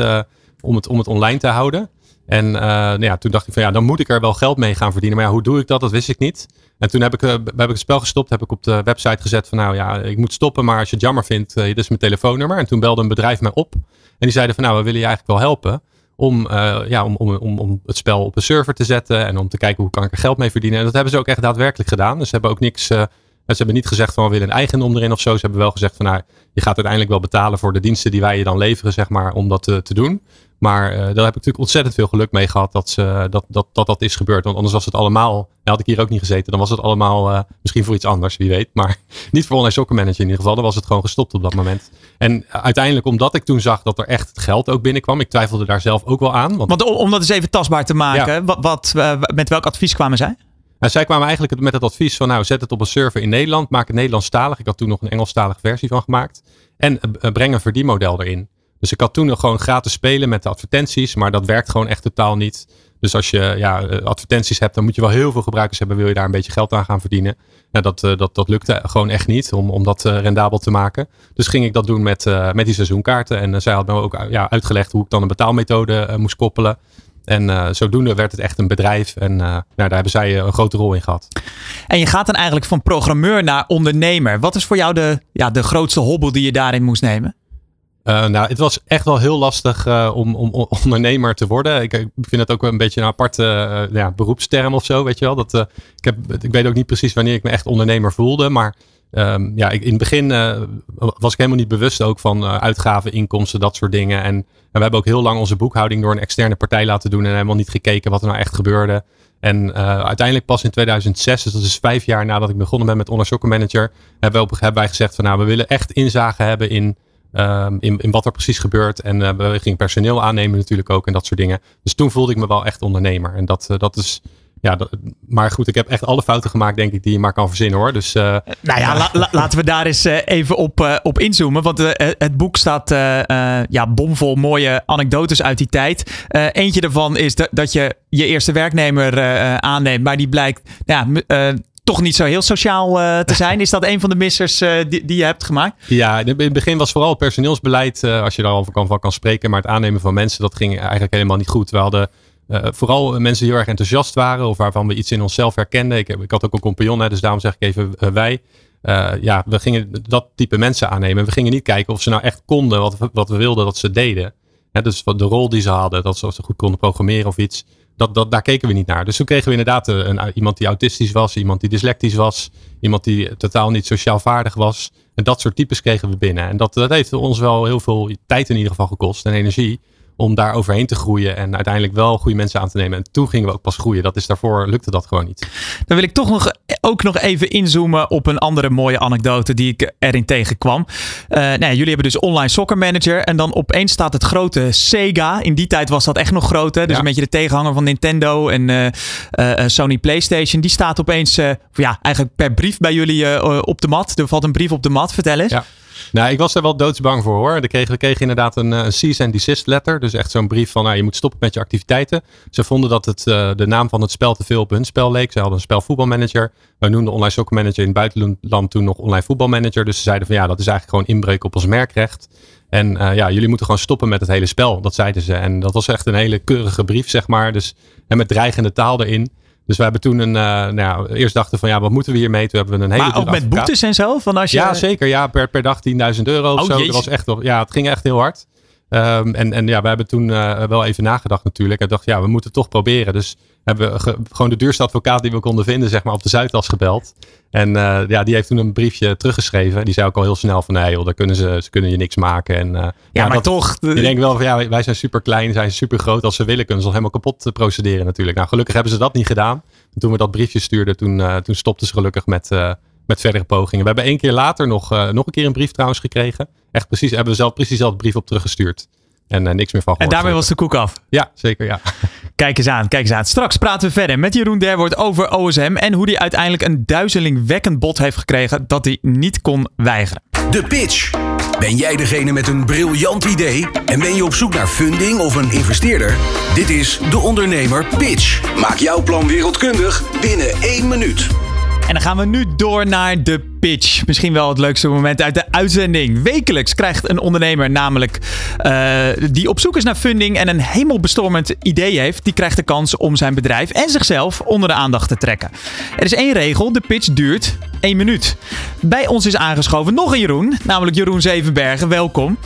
om, het, om het online te houden. En nou ja, toen dacht ik van ja, dan moet ik er wel geld mee gaan verdienen. Maar ja, hoe doe ik dat? Dat wist ik niet. En toen heb ik, heb ik het spel gestopt. Heb ik op de website gezet van nou ja, ik moet stoppen. Maar als je het jammer vindt, dit is mijn telefoonnummer. En toen belde een bedrijf mij op. En die zeiden van nou, we willen je eigenlijk wel helpen om, ja, om, om, om, om het spel op een server te zetten en om te kijken hoe kan ik er geld mee verdienen. En dat hebben ze ook echt daadwerkelijk gedaan. Dus ze hebben ook niks ze hebben niet gezegd van we willen een eigendom erin of zo. Ze hebben wel gezegd van nou, je gaat uiteindelijk wel betalen voor de diensten die wij je dan leveren, zeg maar, om dat te doen. Maar uh, daar heb ik natuurlijk ontzettend veel geluk mee gehad dat, ze, dat, dat, dat dat is gebeurd. Want anders was het allemaal, had ik hier ook niet gezeten, dan was het allemaal uh, misschien voor iets anders, wie weet. Maar niet voor online soccer manager in ieder geval. Dan was het gewoon gestopt op dat moment. En uiteindelijk, omdat ik toen zag dat er echt het geld ook binnenkwam, ik twijfelde daar zelf ook wel aan. Want, want om, dat eens even tastbaar te maken, wat, wat, uh, met welk advies kwamen zij? Nou, zij kwamen eigenlijk met het advies van, nou, zet het op een server in Nederland, maak het Nederlandstalig. Ik had toen nog een Engelstalige versie van gemaakt. En breng een verdienmodel erin. Dus ik had toen nog gewoon gratis spelen met de advertenties, maar dat werkt gewoon echt totaal niet. Dus als je ja, eh, advertenties hebt, dan moet je wel heel veel gebruikers hebben, wil je daar een beetje geld aan gaan verdienen. Nou, dat, uh, dat, dat lukte gewoon echt niet om, om dat uh, rendabel te maken. Dus ging ik dat doen met, met die seizoenkaarten. En zij had me ook ja, uitgelegd hoe ik dan een betaalmethode moest koppelen. En zodoende werd het echt een bedrijf. En nou, daar hebben zij een grote rol in gehad. En je gaat dan eigenlijk van programmeur naar ondernemer. Wat is voor jou de, ja, de grootste hobbel die je daarin moest nemen? Uh, nou, het was echt wel heel lastig om, om, om, ondernemer te worden. Ik, ik, vind het ook een beetje een aparte ja, beroepsterm of zo, weet je wel. Dat, ik, heb, ik weet ook niet precies wanneer ik me echt ondernemer voelde. Maar Um, ja, ik, in het begin was ik helemaal niet bewust ook van uitgaven, inkomsten, dat soort dingen. En, en, we hebben ook heel lang onze boekhouding door een externe partij laten doen en helemaal niet gekeken wat er nou echt gebeurde. En uiteindelijk pas in 2006, dus dat is vijf jaar nadat ik begonnen ben met Online Soccer Manager, hebben, hebben wij gezegd van nou, we willen echt inzage hebben in, um, in, in wat er precies gebeurt. En we gingen personeel aannemen natuurlijk ook en dat soort dingen. Dus toen voelde ik me wel echt ondernemer. En dat, dat is ja, maar goed, ik heb echt alle fouten gemaakt, denk ik, die je maar kan verzinnen hoor. Dus, uh, nou ja, laten we daar eens uh, even op, uh, op inzoomen. Want het boek staat ja, bomvol mooie anekdotes uit die tijd. eentje daarvan is dat, dat je je eerste werknemer aanneemt, maar die blijkt ja, toch niet zo heel sociaal te zijn. Is dat een van de missers die, die je hebt gemaakt? Ja, in het begin was vooral personeelsbeleid, als je daarover kan, van kan spreken. Maar het aannemen van mensen, dat ging eigenlijk helemaal niet goed. We hadden vooral mensen die heel erg enthousiast waren of waarvan we iets in onszelf herkenden. Ik, ik had ook een compagnon, dus daarom zeg ik even wij. Ja, we gingen dat type mensen aannemen. We gingen niet kijken of ze nou echt konden wat, wat we wilden dat ze deden. Hè, dus de rol die ze hadden, dat ze, goed konden programmeren of iets. Dat, dat, daar keken we niet naar. Dus toen kregen we inderdaad een, iemand die autistisch was, iemand die dyslectisch was, iemand die totaal niet sociaal vaardig was. En dat soort types kregen we binnen. En dat, dat heeft ons wel heel veel tijd in ieder geval gekost en energie om daar overheen te groeien en uiteindelijk wel goede mensen aan te nemen. En toen gingen we ook pas groeien. Dat is daarvoor lukte dat gewoon niet. Dan wil ik toch nog, ook nog even inzoomen op een andere mooie anekdote die ik erin tegenkwam. Uh, nou ja, jullie hebben dus online soccer manager en dan opeens staat het grote Sega. In die tijd was dat echt nog groot. Hè? Dus een beetje de tegenhanger van Nintendo en uh, uh, Sony PlayStation. Die staat opeens, ja, eigenlijk per brief bij jullie op de mat. Er valt een brief op de mat. Vertel eens. Ja. Nou, ik was er wel doodsbang voor hoor. We kregen, kregen inderdaad een, een cease and desist letter. Dus echt zo'n brief van nou, je moet stoppen met je activiteiten. Ze vonden dat het, uh, de naam van het spel te veel op hun spel leek. Ze hadden een spelvoetbalmanager. Wij noemden online soccer manager in het buitenland toen nog online voetbalmanager. Dus ze zeiden van ja, dat is eigenlijk gewoon inbreuk op ons merkrecht. En uh, ja, jullie moeten gewoon stoppen met het hele spel. Dat zeiden ze. En dat was echt een hele keurige brief, zeg maar. Dus, en met dreigende taal erin. Dus we hebben toen een, uh, nou ja, eerst dachten van ja, wat moeten we hiermee? Toen hebben we een hele. Maar ook met boetes en zo? Van als je... Ja, zeker. Ja, per, per dag 10.000 euro of oh, zo. Dat was echt, ja, het ging echt heel hard. Um, en, en ja, we hebben toen uh, wel even nagedacht natuurlijk. En dachten, ja, we moeten toch proberen. Dus hebben we gewoon de duurste advocaat die we konden vinden, zeg maar, op de Zuidas gebeld. En uh, ja, die heeft toen een briefje teruggeschreven. Die zei ook al heel snel van, nee joh, daar kunnen ze, ze kunnen je niks maken. En, uh, ja, maar toch. Ik denk wel van, ja, wij zijn super klein, zijn super groot. Als ze willen, kunnen ze ons helemaal kapot procederen natuurlijk. Nou, gelukkig hebben ze dat niet gedaan. En toen we dat briefje stuurden, toen, toen stopten ze gelukkig met, met verdere pogingen. We hebben één keer later nog, nog een keer een brief trouwens gekregen. Echt precies, hebben we zelf precies dezelfde brief op teruggestuurd. En uh, niks meer van En daarmee was de koek af. Ja, zeker ja. Kijk eens aan, kijk eens aan. Straks praten we verder met Jeroen Derwoord over OSM en hoe hij uiteindelijk een duizelingwekkend bod heeft gekregen dat hij niet kon weigeren. De pitch. Ben jij degene met een briljant idee en ben je op zoek naar funding of een investeerder? Dit is De Ondernemer Pitch. Maak jouw plan wereldkundig binnen één minuut. En dan gaan we nu door naar de pitch. Misschien wel het leukste moment uit de uitzending. Wekelijks krijgt een ondernemer namelijk uh, die op zoek is naar funding en een hemelbestormend idee heeft, die krijgt de kans om zijn bedrijf en zichzelf onder de aandacht te trekken. Er is één regel, de pitch duurt één minuut. Bij ons is aangeschoven nog een Jeroen, namelijk Jeroen Zevenbergen. Welkom.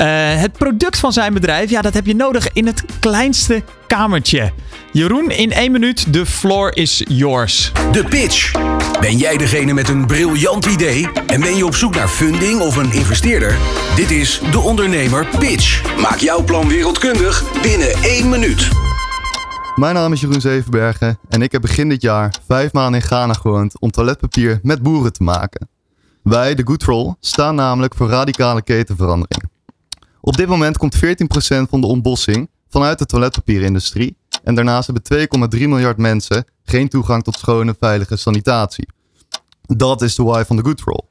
Uh, het product van zijn bedrijf, ja, dat heb je nodig in het kleinste kamertje. Jeroen, in één minuut, de floor is yours. De pitch. Ben jij degene met een briljant idee en ben je op zoek naar funding of een investeerder? Dit is de ondernemer Pitch. Maak jouw plan wereldkundig binnen één minuut. Mijn naam is Jeroen Zevenbergen en ik heb begin dit jaar vijf maanden in Ghana gewoond om toiletpapier met boeren te maken. Wij, de Good Roll, staan namelijk voor radicale ketenverandering. Op dit moment komt 14% van de ontbossing vanuit de toiletpapierindustrie en daarnaast hebben 2,3 miljard mensen geen toegang tot schone, veilige sanitatie. Dat is de why van de Good Roll.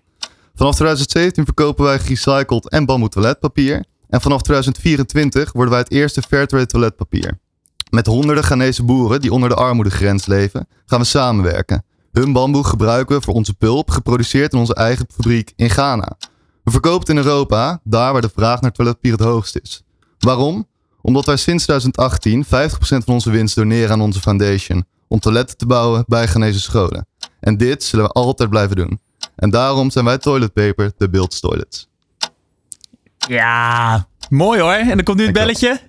Vanaf 2017 verkopen wij gerecycled en bamboe toiletpapier. En vanaf 2024 worden wij het eerste Fairtrade toiletpapier. Met honderden Ghanese boeren die onder de armoedegrens leven, gaan we samenwerken. Hun bamboe gebruiken we voor onze pulp, geproduceerd in onze eigen fabriek in Ghana. We verkopen het in Europa, daar waar de vraag naar toiletpapier het hoogst is. Waarom? Omdat wij sinds 2018 50% van onze winst doneren aan onze foundation. Om toiletten te bouwen bij Ghanese scholen. En dit zullen we altijd blijven doen. En daarom zijn wij Toilet Paper de Builds Toilets. Ja, mooi hoor. En dan komt nu het belletje.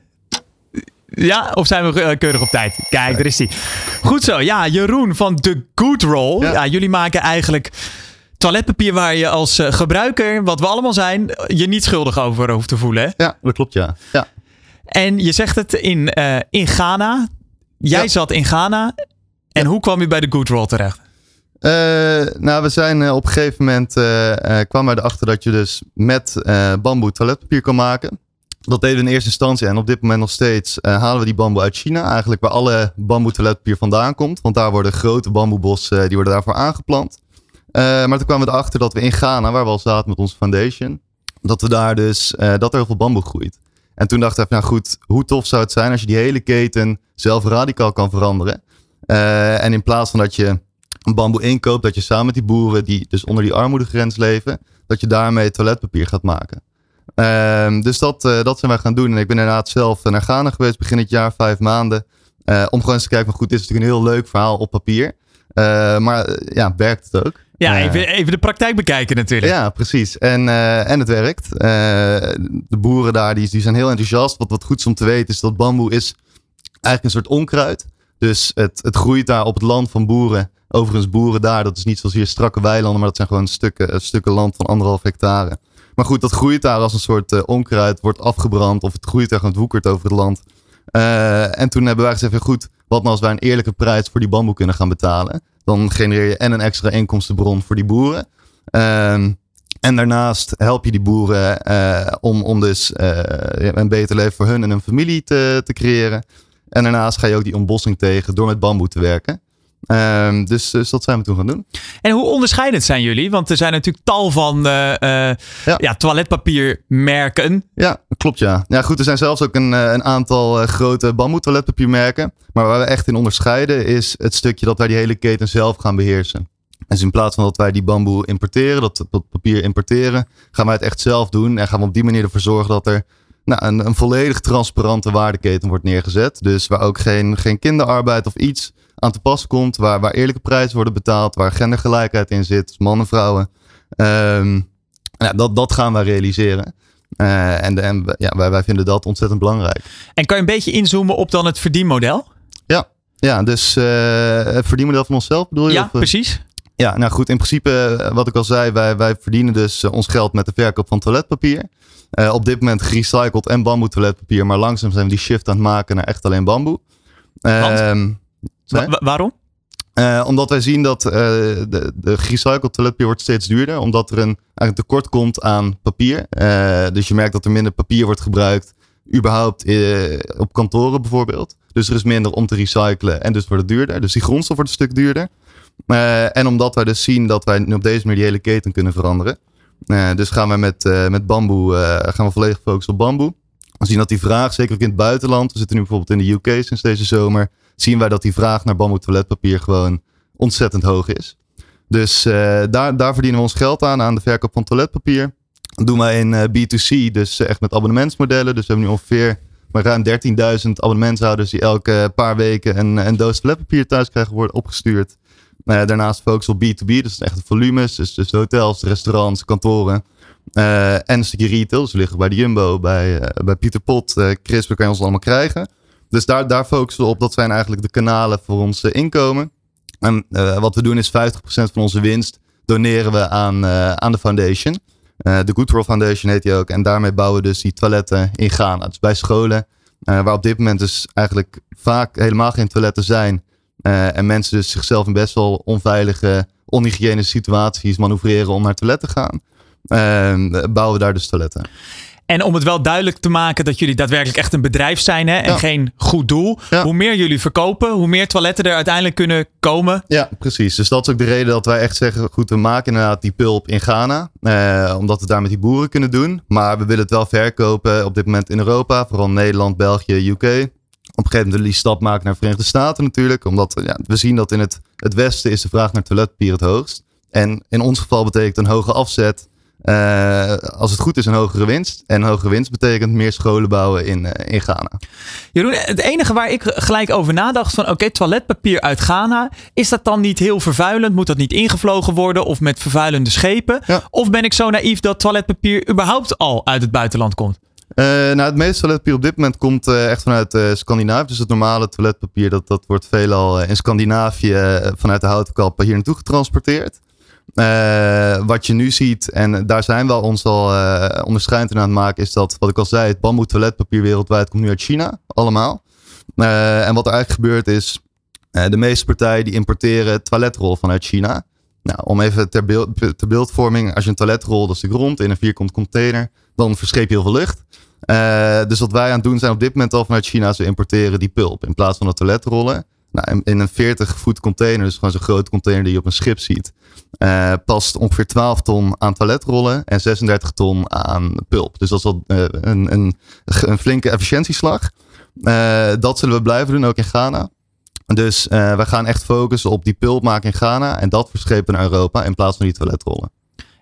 Ja, of zijn we eh, keurig op tijd? Kijk, daar is hij. Goed zo. Ja, Jeroen van The Good Roll. Ja. jullie maken eigenlijk toiletpapier waar je als eh, gebruiker, wat we allemaal zijn, je niet schuldig over hoeft te voelen. Hè? Ja, dat klopt ja. ja. En je zegt het in, uh, in Ghana. Jij zat in Ghana. En hoe kwam je bij de Good Roll terecht? Uh, nou, we zijn uh, op een gegeven moment kwamen we erachter dat je dus met bamboe toiletpapier kan maken. Dat deden we in eerste instantie en op dit moment nog steeds halen we die bamboe uit China. Eigenlijk waar alle bamboe toiletpapier vandaan komt. Want daar worden grote bamboebossen, die worden daarvoor aangeplant. maar toen kwamen we erachter dat we in Ghana, waar we al zaten met onze foundation, dat we daar dus, dat er heel veel bamboe groeit. En toen dacht ik, nou goed, hoe tof zou het zijn als je die hele keten zelf radicaal kan veranderen. Uh, en in plaats van dat je een bamboe inkoopt, dat je samen met die boeren die dus onder die armoedegrens leven, dat je daarmee toiletpapier gaat maken. Uh, dus dat, uh, dat zijn wij gaan doen. En ik ben inderdaad zelf naar Ghana geweest begin het jaar, vijf maanden. Om gewoon eens te kijken van goed, dit is natuurlijk een heel leuk verhaal op papier. maar ja, werkt het ook? Ja, eh, even, even de praktijk bekijken natuurlijk. Ja, precies. En, uh, en het werkt. Uh, de boeren daar die, die zijn heel enthousiast. Wat, wat goed is om te weten is dat bamboe is eigenlijk een soort onkruid. Dus het, het groeit daar op het land van boeren. Overigens, boeren daar, dat is niet zoals hier strakke weilanden, maar dat zijn gewoon stukken, stukken land van anderhalf hectare. Maar goed, dat groeit daar als een soort onkruid, wordt afgebrand of het groeit daar gewoon, het woekert over het land. en toen hebben wij gezegd, goed, wat nou als wij een eerlijke prijs voor die bamboe kunnen gaan betalen? Dan genereer je en een extra inkomstenbron voor die boeren. Ehm, en daarnaast help je die boeren uh, om, om dus uh, een beter leven voor hun en hun familie te, te creëren. En daarnaast ga je ook die ontbossing tegen door met bamboe te werken. Um, dus, dus, dat zijn we toen gaan doen. En hoe onderscheidend zijn jullie? Want er zijn natuurlijk tal van uh, ja. ja. toiletpapiermerken. Ja, klopt ja. Ja goed, er zijn zelfs ook een, een aantal grote bamboe toiletpapiermerken. Maar waar we echt in onderscheiden is het stukje dat wij die hele keten zelf gaan beheersen. Dus in plaats van dat wij die bamboe importeren, dat, dat papier importeren, gaan wij het echt zelf doen. En gaan we op die manier ervoor zorgen dat er nou, een, een volledig transparante waardeketen wordt neergezet. Dus waar ook geen, geen kinderarbeid of iets aan te pas komt. Waar, waar eerlijke prijzen worden betaald. Waar gendergelijkheid in zit. Dus mannen, vrouwen. Um, dat, dat gaan wij realiseren. Uh, en en ja, wij, wij vinden dat ontzettend belangrijk. En kan je een beetje inzoomen op dan het verdienmodel? Ja, ja dus uh, het verdienmodel van onszelf bedoel je? Ja, of, uh, precies. Ja, nou goed, in principe, wat ik al zei, wij, wij verdienen dus ons geld met de verkoop van toiletpapier. Uh, op dit moment gerecycled en bamboe toiletpapier, maar langzaam zijn we die shift aan het maken naar echt alleen bamboe. Uh, Wa waarom? Uh, omdat wij zien dat uh, de, de gerecycled toiletpapier wordt steeds duurder. Omdat er een, een tekort komt aan papier. Uh, dus je merkt dat er minder papier wordt gebruikt. Überhaupt op kantoren bijvoorbeeld. Dus er is minder om te recyclen en dus wordt het duurder. Dus die grondstof wordt een stuk duurder. en omdat wij dus zien dat wij op deze manier die hele keten kunnen veranderen. dus gaan we met, met bamboe gaan we volledig focussen op bamboe. We zien dat die vraag, zeker ook in het buitenland. We zitten nu bijvoorbeeld in de UK sinds deze zomer zien wij dat die vraag naar bamboe toiletpapier gewoon ontzettend hoog is. Dus daar, daar verdienen we ons geld aan, aan de verkoop van toiletpapier. Dat doen wij in B2C, dus echt met abonnementsmodellen. Dus we hebben nu ongeveer maar ruim 13.000 abonnementshouders die elke paar weken een, een doos toiletpapier thuis krijgen worden opgestuurd. Uh, daarnaast focussen op B2B, dus echt de volumes, dus, dus hotels, restaurants, kantoren. En een stukje retail, dus liggen bij de Jumbo, bij, bij Pieter Pot, Crisp, kan je ons allemaal krijgen. Dus daar, daar focussen we op, dat zijn eigenlijk de kanalen voor ons inkomen. En wat we doen is 50% van onze winst doneren we aan, aan de foundation. de Good World Foundation heet die ook. En daarmee bouwen we dus die toiletten in Ghana. Dus bij scholen, waar op dit moment dus eigenlijk vaak helemaal geen toiletten zijn. en mensen dus zichzelf in best wel onveilige, onhygiënische situaties manoeuvreren om naar toilet te gaan. Bouwen we daar dus toiletten. En om het wel duidelijk te maken dat jullie daadwerkelijk echt een bedrijf zijn hè, en geen goed doel. Hoe meer jullie verkopen, hoe meer toiletten er uiteindelijk kunnen komen. Ja, precies. Dus dat is ook de reden dat wij echt zeggen, goed, we maken inderdaad die pulp in Ghana. Eh, omdat we daar met die boeren kunnen doen. Maar we willen het wel verkopen op dit moment in Europa. Vooral Nederland, België, UK. Op een gegeven moment willen die stap maken naar de Verenigde Staten natuurlijk. Omdat ja, we zien dat in het, het westen is de vraag naar toiletpapier het hoogst. En in ons geval betekent een hoge afzet uh, als het goed is, een hogere winst. En hogere winst betekent meer scholen bouwen in, uh, in Ghana. Jeroen, het enige waar ik gelijk over nadacht van oké, toiletpapier uit Ghana. Is dat dan niet heel vervuilend? Moet dat niet ingevlogen worden of met vervuilende schepen? Ja. Of ben ik zo naïef dat toiletpapier überhaupt al uit het buitenland komt? Uh, nou, het meeste toiletpapier op dit moment komt uh, echt vanuit uh, Scandinavië. Dus het normale toiletpapier, dat, dat wordt veelal in Scandinavië vanuit de houten hier naartoe getransporteerd. Uh, wat je nu ziet, en daar zijn we ons al uh, onderscheidend in aan het maken, is dat, wat ik al zei, het bamboe toiletpapier wereldwijd komt nu uit China, allemaal. Uh, en wat er eigenlijk gebeurt is, de meeste partijen die importeren toiletrol vanuit China. Nou, om even ter, beeld, ter beeldvorming, als je een toiletrol, dat is de grond in een vierkant container, dan verscheep je heel veel lucht. dus wat wij aan het doen zijn op dit moment al vanuit China, ze importeren die pulp in plaats van de toiletrollen. Nou, in een 40 voet container, dus gewoon zo'n grote container die je op een schip ziet, uh, past ongeveer 12 ton aan toiletrollen en 36 ton aan pulp. Dus dat is wel uh, een, een, een, flinke efficiëntieslag. Uh, dat zullen we blijven doen, ook in Ghana. Dus we gaan echt focussen op die pulp maken in Ghana en dat verschepen naar Europa in plaats van die toiletrollen.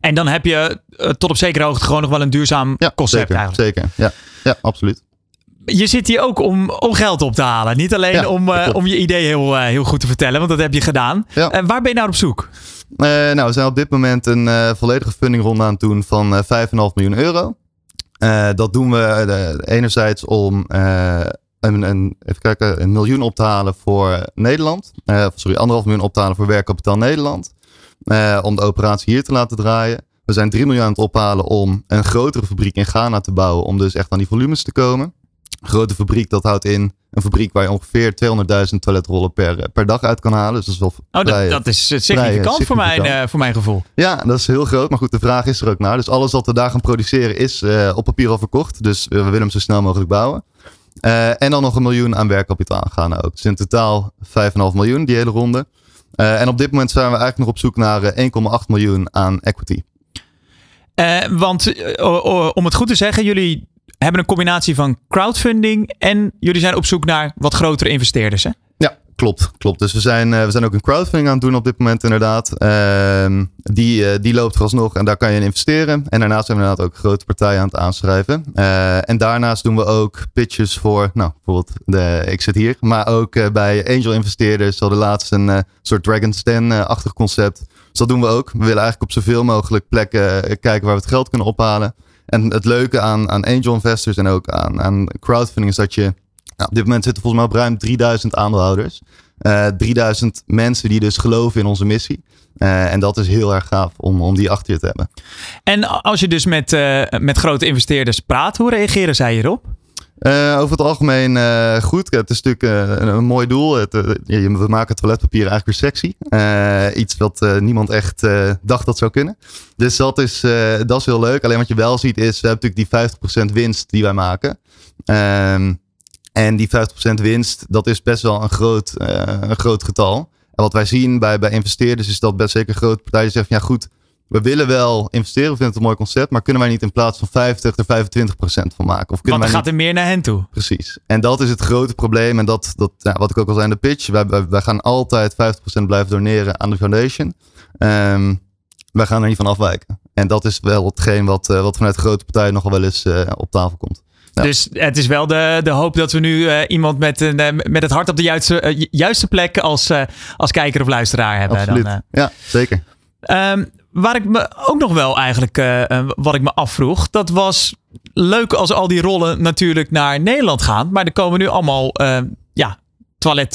En dan heb je tot op zekere hoogte gewoon nog wel een duurzaam ja, concept zeker, eigenlijk. Zeker, ja, ja absoluut je zit hier ook om, om geld op te halen. Niet alleen om, uh, om je idee heel, uh, heel goed te vertellen, want dat heb je gedaan. Ja. Uh, waar ben je nou op zoek? Nou, we zijn op dit moment een volledige fundingronde aan het doen van 5,5 miljoen euro. dat doen we enerzijds om een, een, even kijken, een miljoen op te halen voor Nederland. sorry, anderhalf miljoen op te halen voor Werkkapitaal Nederland. om de operatie hier te laten draaien. We zijn 3 miljoen aan het ophalen om een grotere fabriek in Ghana te bouwen. Om dus echt aan die volumes te komen grote fabriek, dat houdt in een fabriek waar je ongeveer 200.000 toiletrollen per, per dag uit kan halen. Dus dat is wel oh, dat, dat is significant, voor, mijn, uh, voor mijn gevoel. Ja, dat is heel groot. Maar goed, de vraag is er ook naar. Dus alles wat we daar gaan produceren is uh, op papier al verkocht. Dus we willen hem zo snel mogelijk bouwen. Uh, en dan nog een miljoen aan werkkapitaal gaan ook. Dus in totaal 5,5 miljoen, die hele ronde. en op dit moment zijn we eigenlijk nog op zoek naar 1,8 miljoen aan equity. want om het goed te zeggen, jullie hebben een combinatie van crowdfunding en jullie zijn op zoek naar wat grotere investeerders. Hè? Ja, klopt. klopt. Dus we zijn, uh, we zijn ook een crowdfunding aan het doen op dit moment inderdaad. Uh, die, uh, die loopt vooralsnog en daar kan je in investeren. En daarnaast zijn we inderdaad ook grote partijen aan het aanschrijven. Uh, en daarnaast doen we ook pitches voor, nou bijvoorbeeld, de, ik zit hier. Maar ook bij angel investeerders. Zo de laatste een soort Dragon's Den-achtig concept. Dus dat doen we ook. We willen eigenlijk op zoveel mogelijk plekken kijken waar we het geld kunnen ophalen. En het leuke aan, aan angel investors en ook aan, aan crowdfunding is dat je... Nou, op dit moment zitten volgens mij op ruim 3000 aandeelhouders. Uh, eh, 3000 mensen die dus geloven in onze missie. Uh, en dat is heel erg gaaf om, om die achter je te hebben. En als je dus met, uh, met grote investeerders praat, hoe reageren zij hierop? Uh, over het algemeen uh, goed. Het is natuurlijk uh, een, mooi doel. Het, we maken toiletpapier eigenlijk weer sexy. iets wat niemand echt dacht dat zou kunnen. Dus dat is, dat is heel leuk. Alleen wat je wel ziet is, we hebben natuurlijk die 50% winst die wij maken. Ehm, en die 50% winst, dat is best wel een groot, een groot getal. En wat wij zien bij, bij investeerders is dat best zeker grote partijen zeggen, ja goed, we willen wel investeren, we vinden het een mooi concept, maar kunnen wij niet in plaats van 50 er 25 procent van maken? Of kunnen Want wij er gaat er meer naar hen toe. Precies. En dat is het grote probleem. En dat, dat ja, wat ik ook al zei in de pitch. Wij, wij, wij gaan altijd 50% blijven doneren aan de foundation. Ehm, wij gaan er niet van afwijken. En dat is wel hetgeen wat, uh, wat vanuit de grote partijen nogal wel eens uh, op tafel komt. Ja. Dus het is wel de, de hoop dat we nu uh, iemand met, een, met het hart op de juiste, juiste plek als, als kijker of luisteraar hebben. Absoluut. Dan, ja, zeker. Um, waar ik me ook nog wel eigenlijk, wat ik me afvroeg, dat was leuk als al die rollen natuurlijk naar Nederland gaan. Maar er komen nu allemaal ja, toilet,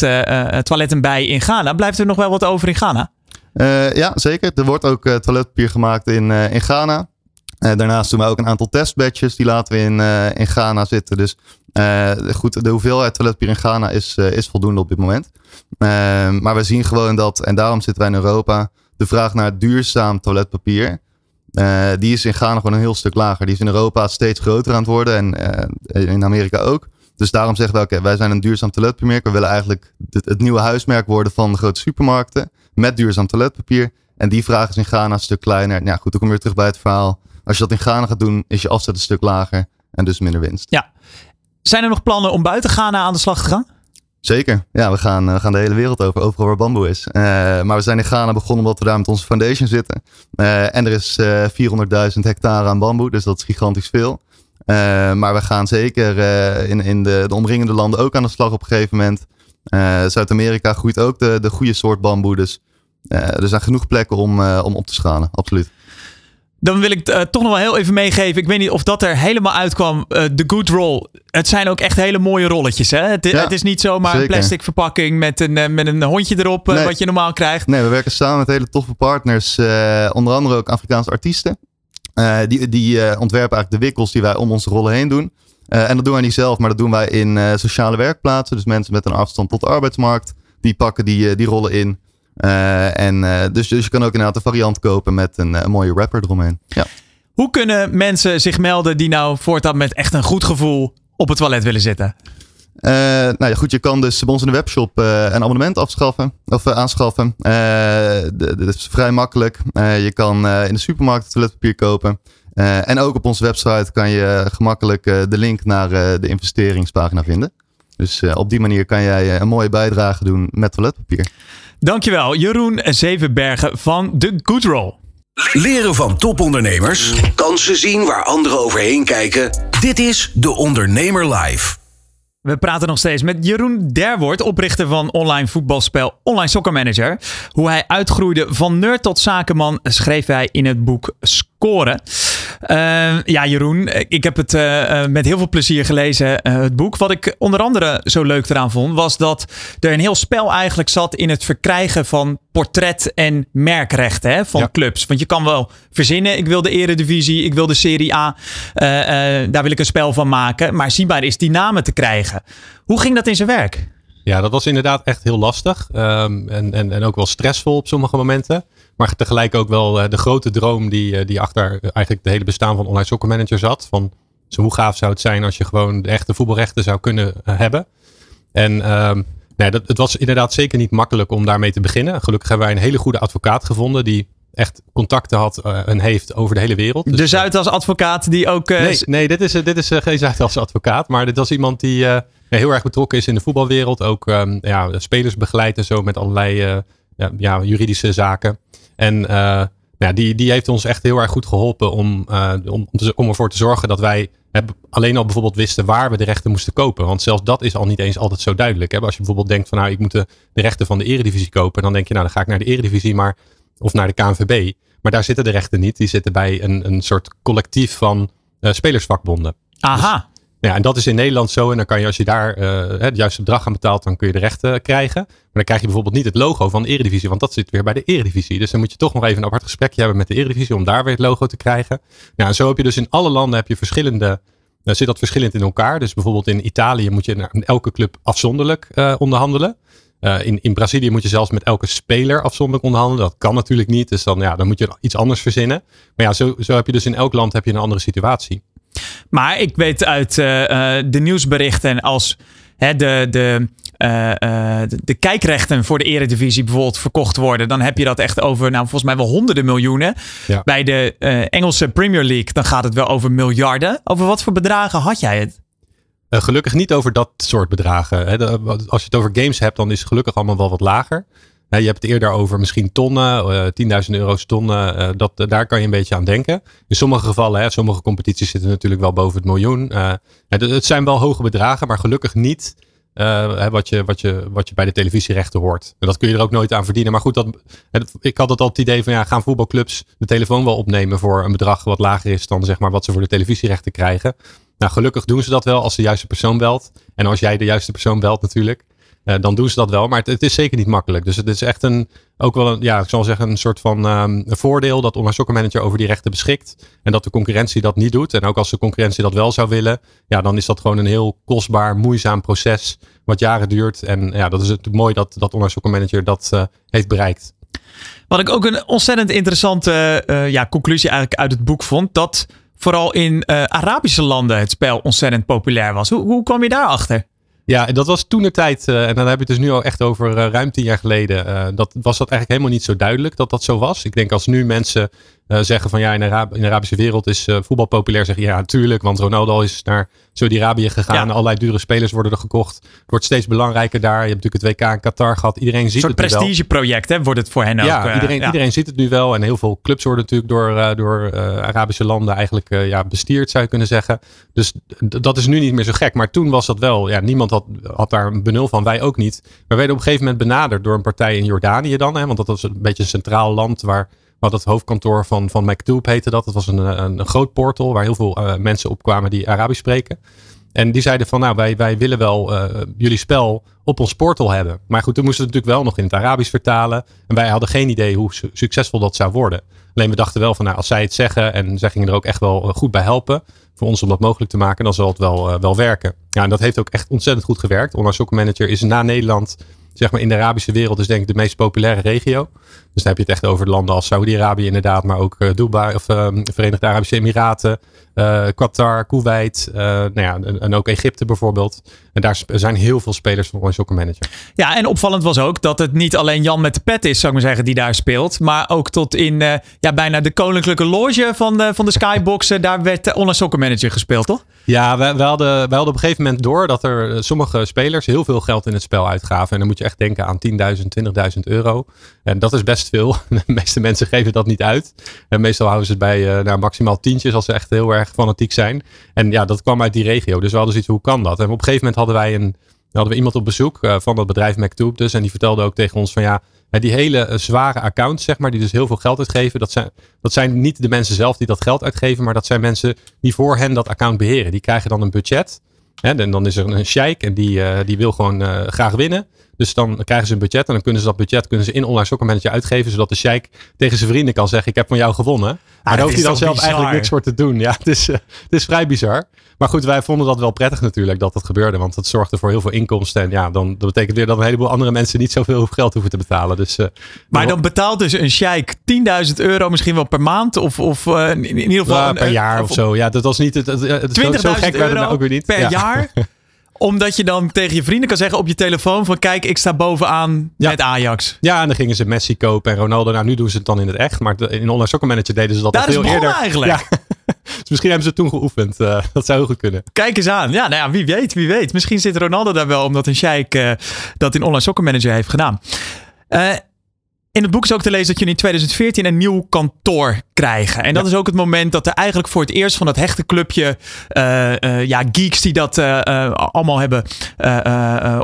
toiletten bij in Ghana. Blijft er nog wel wat over in Ghana? Ja, zeker. Er wordt ook toiletpapier gemaakt in, in Ghana. daarnaast doen wij ook een aantal testbatches. Die laten we in, in Ghana zitten. Dus goed, de hoeveelheid toiletpapier in Ghana is, is voldoende op dit moment. maar we zien gewoon dat, en daarom zitten wij in Europa, de vraag naar duurzaam toiletpapier. die is in Ghana gewoon een heel stuk lager. Die is in Europa steeds groter aan het worden. En in Amerika ook. Dus daarom zeggen we, oké, wij zijn een duurzaam toiletpapiermerk. We willen eigenlijk het, nieuwe huismerk worden van de grote supermarkten met duurzaam toiletpapier. En die vraag is in Ghana een stuk kleiner. Ja, goed, dan kom je weer terug bij het verhaal. Als je dat in Ghana gaat doen, is je afzet een stuk lager en dus minder winst. Ja. Zijn er nog plannen om buiten Ghana aan de slag te gaan? Zeker. Ja, we gaan, we gaan de hele wereld over, overal waar bamboe is. Uh, maar we zijn in Ghana begonnen omdat we daar met onze foundation zitten. Uh, en er is uh, 400.000 hectare aan bamboe, dus dat is gigantisch veel. maar we gaan zeker in, in de, de omringende landen ook aan de slag op een gegeven moment. Zuid-Amerika groeit ook de, de goede soort bamboe. Dus er zijn genoeg plekken om, om op te schalen. Absoluut. Dan wil ik toch nog wel heel even meegeven. Ik weet niet of dat er helemaal uitkwam. De Good Roll. Het zijn ook echt hele mooie rolletjes. Hè? Het, ja, het is niet zomaar zeker. een plastic verpakking met een, met een hondje erop. Nee. Wat je normaal krijgt. Nee, we werken samen met hele toffe partners. onder andere ook Afrikaanse artiesten. die die ontwerpen eigenlijk de wikkels die wij om onze rollen heen doen. En dat doen wij niet zelf, maar dat doen wij in sociale werkplaatsen. Dus mensen met een afstand tot de arbeidsmarkt, die pakken die, die rollen in. En, dus, dus je kan ook inderdaad een variant kopen met een, een mooie wrapper eromheen. Ja. Hoe kunnen mensen zich melden die nou voortaan met echt een goed gevoel op het toilet willen zitten? Uh, nou ja, goed, je kan dus bij ons in de webshop uh, een abonnement afschaffen of uh, aanschaffen. dat is vrij makkelijk. je kan in de supermarkt toiletpapier kopen. En ook op onze website kan je gemakkelijk de link naar de investeringspagina vinden. Dus op die manier kan jij een mooie bijdrage doen met toiletpapier. Dankjewel, Jeroen Zevenbergen van The Good Roll. Leren van topondernemers, kansen zien waar anderen overheen kijken. Dit is De Ondernemer Live. We praten nog steeds met Jeroen Derwoord, oprichter van online voetbalspel Online Soccer Manager. Hoe hij uitgroeide van nerd tot zakenman schreef hij in het boek Uh, ja, Jeroen, ik heb het uh, met heel veel plezier gelezen, uh, het boek. Wat ik onder andere zo leuk eraan vond, was dat er een heel spel eigenlijk zat in het verkrijgen van portret- en merkrechten hè, van ja. clubs. Want je kan wel verzinnen, ik wil de Eredivisie, ik wil de Serie A, daar wil ik een spel van maken. Maar zienbaar is die namen te krijgen. Hoe ging dat in zijn werk? Ja, dat was inderdaad echt heel lastig. Um, en, en, en ook wel stressvol op sommige momenten. Maar tegelijk ook wel uh, de grote droom die, uh, die achter eigenlijk de hele bestaan van Online Soccer Manager zat. Van zo hoe gaaf zou het zijn als je gewoon de echte voetbalrechten zou kunnen uh, hebben. En um, nee, dat, het was inderdaad zeker niet makkelijk om daarmee te beginnen. Gelukkig hebben wij een hele goede advocaat gevonden die echt contacten had en heeft over de hele wereld. Dus, de Zuidas advocaat die ook... nee, nee, dit is, dit is geen Zuidas advocaat. Maar dit was iemand die heel erg betrokken is in de voetbalwereld. Ook um, ja, spelers begeleidt en zo met allerlei ja, ja, juridische zaken. En uh, ja, die, die heeft ons echt heel erg goed geholpen om, uh, om, om ervoor te zorgen dat wij alleen al bijvoorbeeld wisten waar we de rechten moesten kopen. Want zelfs dat is al niet eens altijd zo duidelijk. Hè? Als je bijvoorbeeld denkt van nou ik moet de, de rechten van de eredivisie kopen. Dan denk je nou dan ga ik naar de eredivisie maar, of naar de KNVB. Maar daar zitten de rechten niet. Die zitten bij een, een soort collectief van uh, spelersvakbonden. Aha. Dus, ja, en dat is in Nederland zo. En dan kan je, als je daar uh, het juiste bedrag aan betaalt, dan kun je de rechten krijgen. Maar dan krijg je bijvoorbeeld niet het logo van de Eredivisie, want dat zit weer bij de Eredivisie. Dus dan moet je toch nog even een apart gesprekje hebben met de Eredivisie om daar weer het logo te krijgen. Nou, en zo heb je dus in alle landen heb je verschillende, uh, zit dat verschillend in elkaar. Dus bijvoorbeeld in Italië moet je naar elke club afzonderlijk onderhandelen. In, in Brazilië moet je zelfs met elke speler afzonderlijk onderhandelen. Dat kan natuurlijk niet. Dus dan, ja, dan moet je iets anders verzinnen. Maar ja, zo, zo heb je dus in elk land heb je een andere situatie. Maar ik weet uit uh, de nieuwsberichten als hè, de, de, uh, de, de, kijkrechten voor de eredivisie bijvoorbeeld verkocht worden. Dan heb je dat echt over, nou volgens mij wel honderden miljoenen. Ja. Bij de Engelse Premier League, dan gaat het wel over miljarden. Over wat voor bedragen had jij het? gelukkig niet over dat soort bedragen. Hè. als je het over games hebt, dan is het gelukkig allemaal wel wat lager. Je hebt het eerder over misschien tonnen, uh, 10.000 euro's tonnen. Uh, dat, daar kan je een beetje aan denken. In sommige gevallen, hè, sommige competities zitten natuurlijk wel boven het miljoen. het zijn wel hoge bedragen, maar gelukkig niet wat, je, wat, je, wat je bij de televisierechten hoort. En dat kun je er ook nooit aan verdienen. Maar goed, dat, ik had het al het idee van ja, gaan voetbalclubs de telefoon wel opnemen voor een bedrag wat lager is dan zeg maar wat ze voor de televisierechten krijgen. Nou, gelukkig doen ze dat wel als de juiste persoon belt. En als jij de juiste persoon belt natuurlijk. Uh, dan doen ze dat wel. Maar het, is zeker niet makkelijk. Dus het is echt een, ook wel een, ja, ik zal zeggen, een soort van een voordeel dat Online Manager over die rechten beschikt. En dat de concurrentie dat niet doet. En ook als de concurrentie dat wel zou willen, ja, dan is dat gewoon een heel kostbaar, moeizaam proces. Wat jaren duurt. En ja, dat is het mooi dat, dat Online dat uh, heeft bereikt. Wat ik ook een ontzettend interessante uh, ja, conclusie eigenlijk uit het boek vond. Dat vooral in Arabische landen het spel ontzettend populair was. Hoe, hoe kwam je daarachter? Ja, dat was toen de tijd, uh, en dan heb je het dus nu al echt over uh, ruim tien jaar geleden. Uh, dat was dat eigenlijk helemaal niet zo duidelijk dat dat zo was. Ik denk als nu mensen zeggen van ja, in, Arab in de Arabische wereld is voetbal populair, zeggen ja, natuurlijk, want Ronaldo is naar Saudi-Arabië gegaan. Ja. Allerlei dure spelers worden er gekocht. Het wordt steeds belangrijker daar. Je hebt natuurlijk het WK in Qatar gehad. Iedereen ziet het Een soort prestigeproject, hè, wordt het voor hen ja, ook. Uh, iedereen, ja, iedereen ziet het nu wel. En heel veel clubs worden natuurlijk door, door Arabische landen eigenlijk ja, bestierd, zou je kunnen zeggen. Dus dat is nu niet meer zo gek. Maar toen was dat wel. Ja, niemand had, had daar een benul van. Wij ook niet. We werden op een gegeven moment benaderd door een partij in Jordanië dan. Hè, want dat was een beetje een centraal land waar wat het hoofdkantoor van, van MacTube heette dat. Dat was een, een, een groot portal waar heel veel uh, mensen op kwamen die Arabisch spreken. En die zeiden van, nou, wij, wij willen wel uh, jullie spel op ons portal hebben. Maar goed, toen moesten we het natuurlijk wel nog in het Arabisch vertalen. En wij hadden geen idee hoe su succesvol dat zou worden. Alleen we dachten wel van, nou, als zij het zeggen en zij gingen er ook echt wel uh, goed bij helpen. Voor ons om dat mogelijk te maken, dan zal het wel, wel werken. Ja, en dat heeft ook echt ontzettend goed gewerkt. Online Soccer is na Nederland zeg maar in de Arabische wereld is denk ik de meest populaire regio. Dus dan heb je het echt over landen als Saudi-Arabië inderdaad, maar ook uh, Dubai of uh, Verenigde Arabische Emiraten, uh, Qatar, Kuwait, nou ja, en, en, ook Egypte bijvoorbeeld. En daar zijn heel veel spelers van Online Soccer Manager. Ja, en opvallend was ook dat het niet alleen Jan met de pet is, zou ik maar zeggen, die daar speelt. Maar ook tot in ja, bijna de koninklijke loge van de, van de Skyboxen, daar werd Online Soccer Manager gespeeld, toch? Ja, we, we, hadden, we hadden op een gegeven moment door dat er sommige spelers heel veel geld in het spel uitgaven. En dan moet je echt denken aan 10.000, 20.000 euro. En dat is best veel. De meeste mensen geven dat niet uit. En meestal houden ze het bij nou, maximaal tientjes als ze echt heel erg fanatiek zijn. En ja, dat kwam uit die regio. Dus we hadden zoiets hoe kan dat? En op een gegeven moment hadden wij een, hadden we iemand op bezoek uh, van dat bedrijf MacTube dus. En die vertelde ook tegen ons van ja, die hele uh, zware accounts, zeg maar, die dus heel veel geld uitgeven. Dat zijn, dat zijn niet de mensen zelf die dat geld uitgeven, maar dat zijn mensen die voor hen dat account beheren. Die krijgen dan een budget. Hè, en dan is er een sheik en die, die wil gewoon graag winnen. Dus dan krijgen ze een budget en dan kunnen ze dat budget kunnen ze in online soccer manager uitgeven. Zodat de sheik tegen zijn vrienden kan zeggen ik heb van jou gewonnen. Maar ah, daar hoeft hij dan zelf bizar. eigenlijk niks voor te doen. Ja, het is, uh, het is vrij bizar. Maar goed, wij vonden dat wel prettig natuurlijk dat dat gebeurde. Want dat zorgde voor heel veel inkomsten. En ja, dan, dat betekent weer dat een heleboel andere mensen niet zoveel geld hoeven te betalen. Dus, uh, maar dan betaalt dus een sheik 10.000 euro misschien wel per maand? Of, of uh, in ieder geval... Ja, per jaar of, of, zo. Ja, dat was niet... Het, het, het, 20.000 zo, zo euro ook weer niet. per ja. jaar? Omdat je dan tegen je vrienden kan zeggen op je telefoon van kijk, ik sta bovenaan ja. met Ajax. Ja, en dan gingen ze Messi kopen en Ronaldo. Nou, nu doen ze het dan in het echt. Maar in Online Soccer Manager deden ze dat Daar al veel eerder. eigenlijk. Ja. dus misschien hebben ze toen geoefend. Uh, dat zou heel goed kunnen. Kijk eens aan. Ja, nou ja, wie weet, wie weet. Misschien zit Ronaldo daar wel omdat een sheik uh, dat in Online Soccer Manager heeft gedaan. Uh, in het boek is ook te lezen dat jullie in 2014 een nieuw kantoor krijgen. En dat ja. is ook het moment dat er eigenlijk voor het eerst van dat hechte clubje uh, uh, ja, geeks die dat uh, allemaal hebben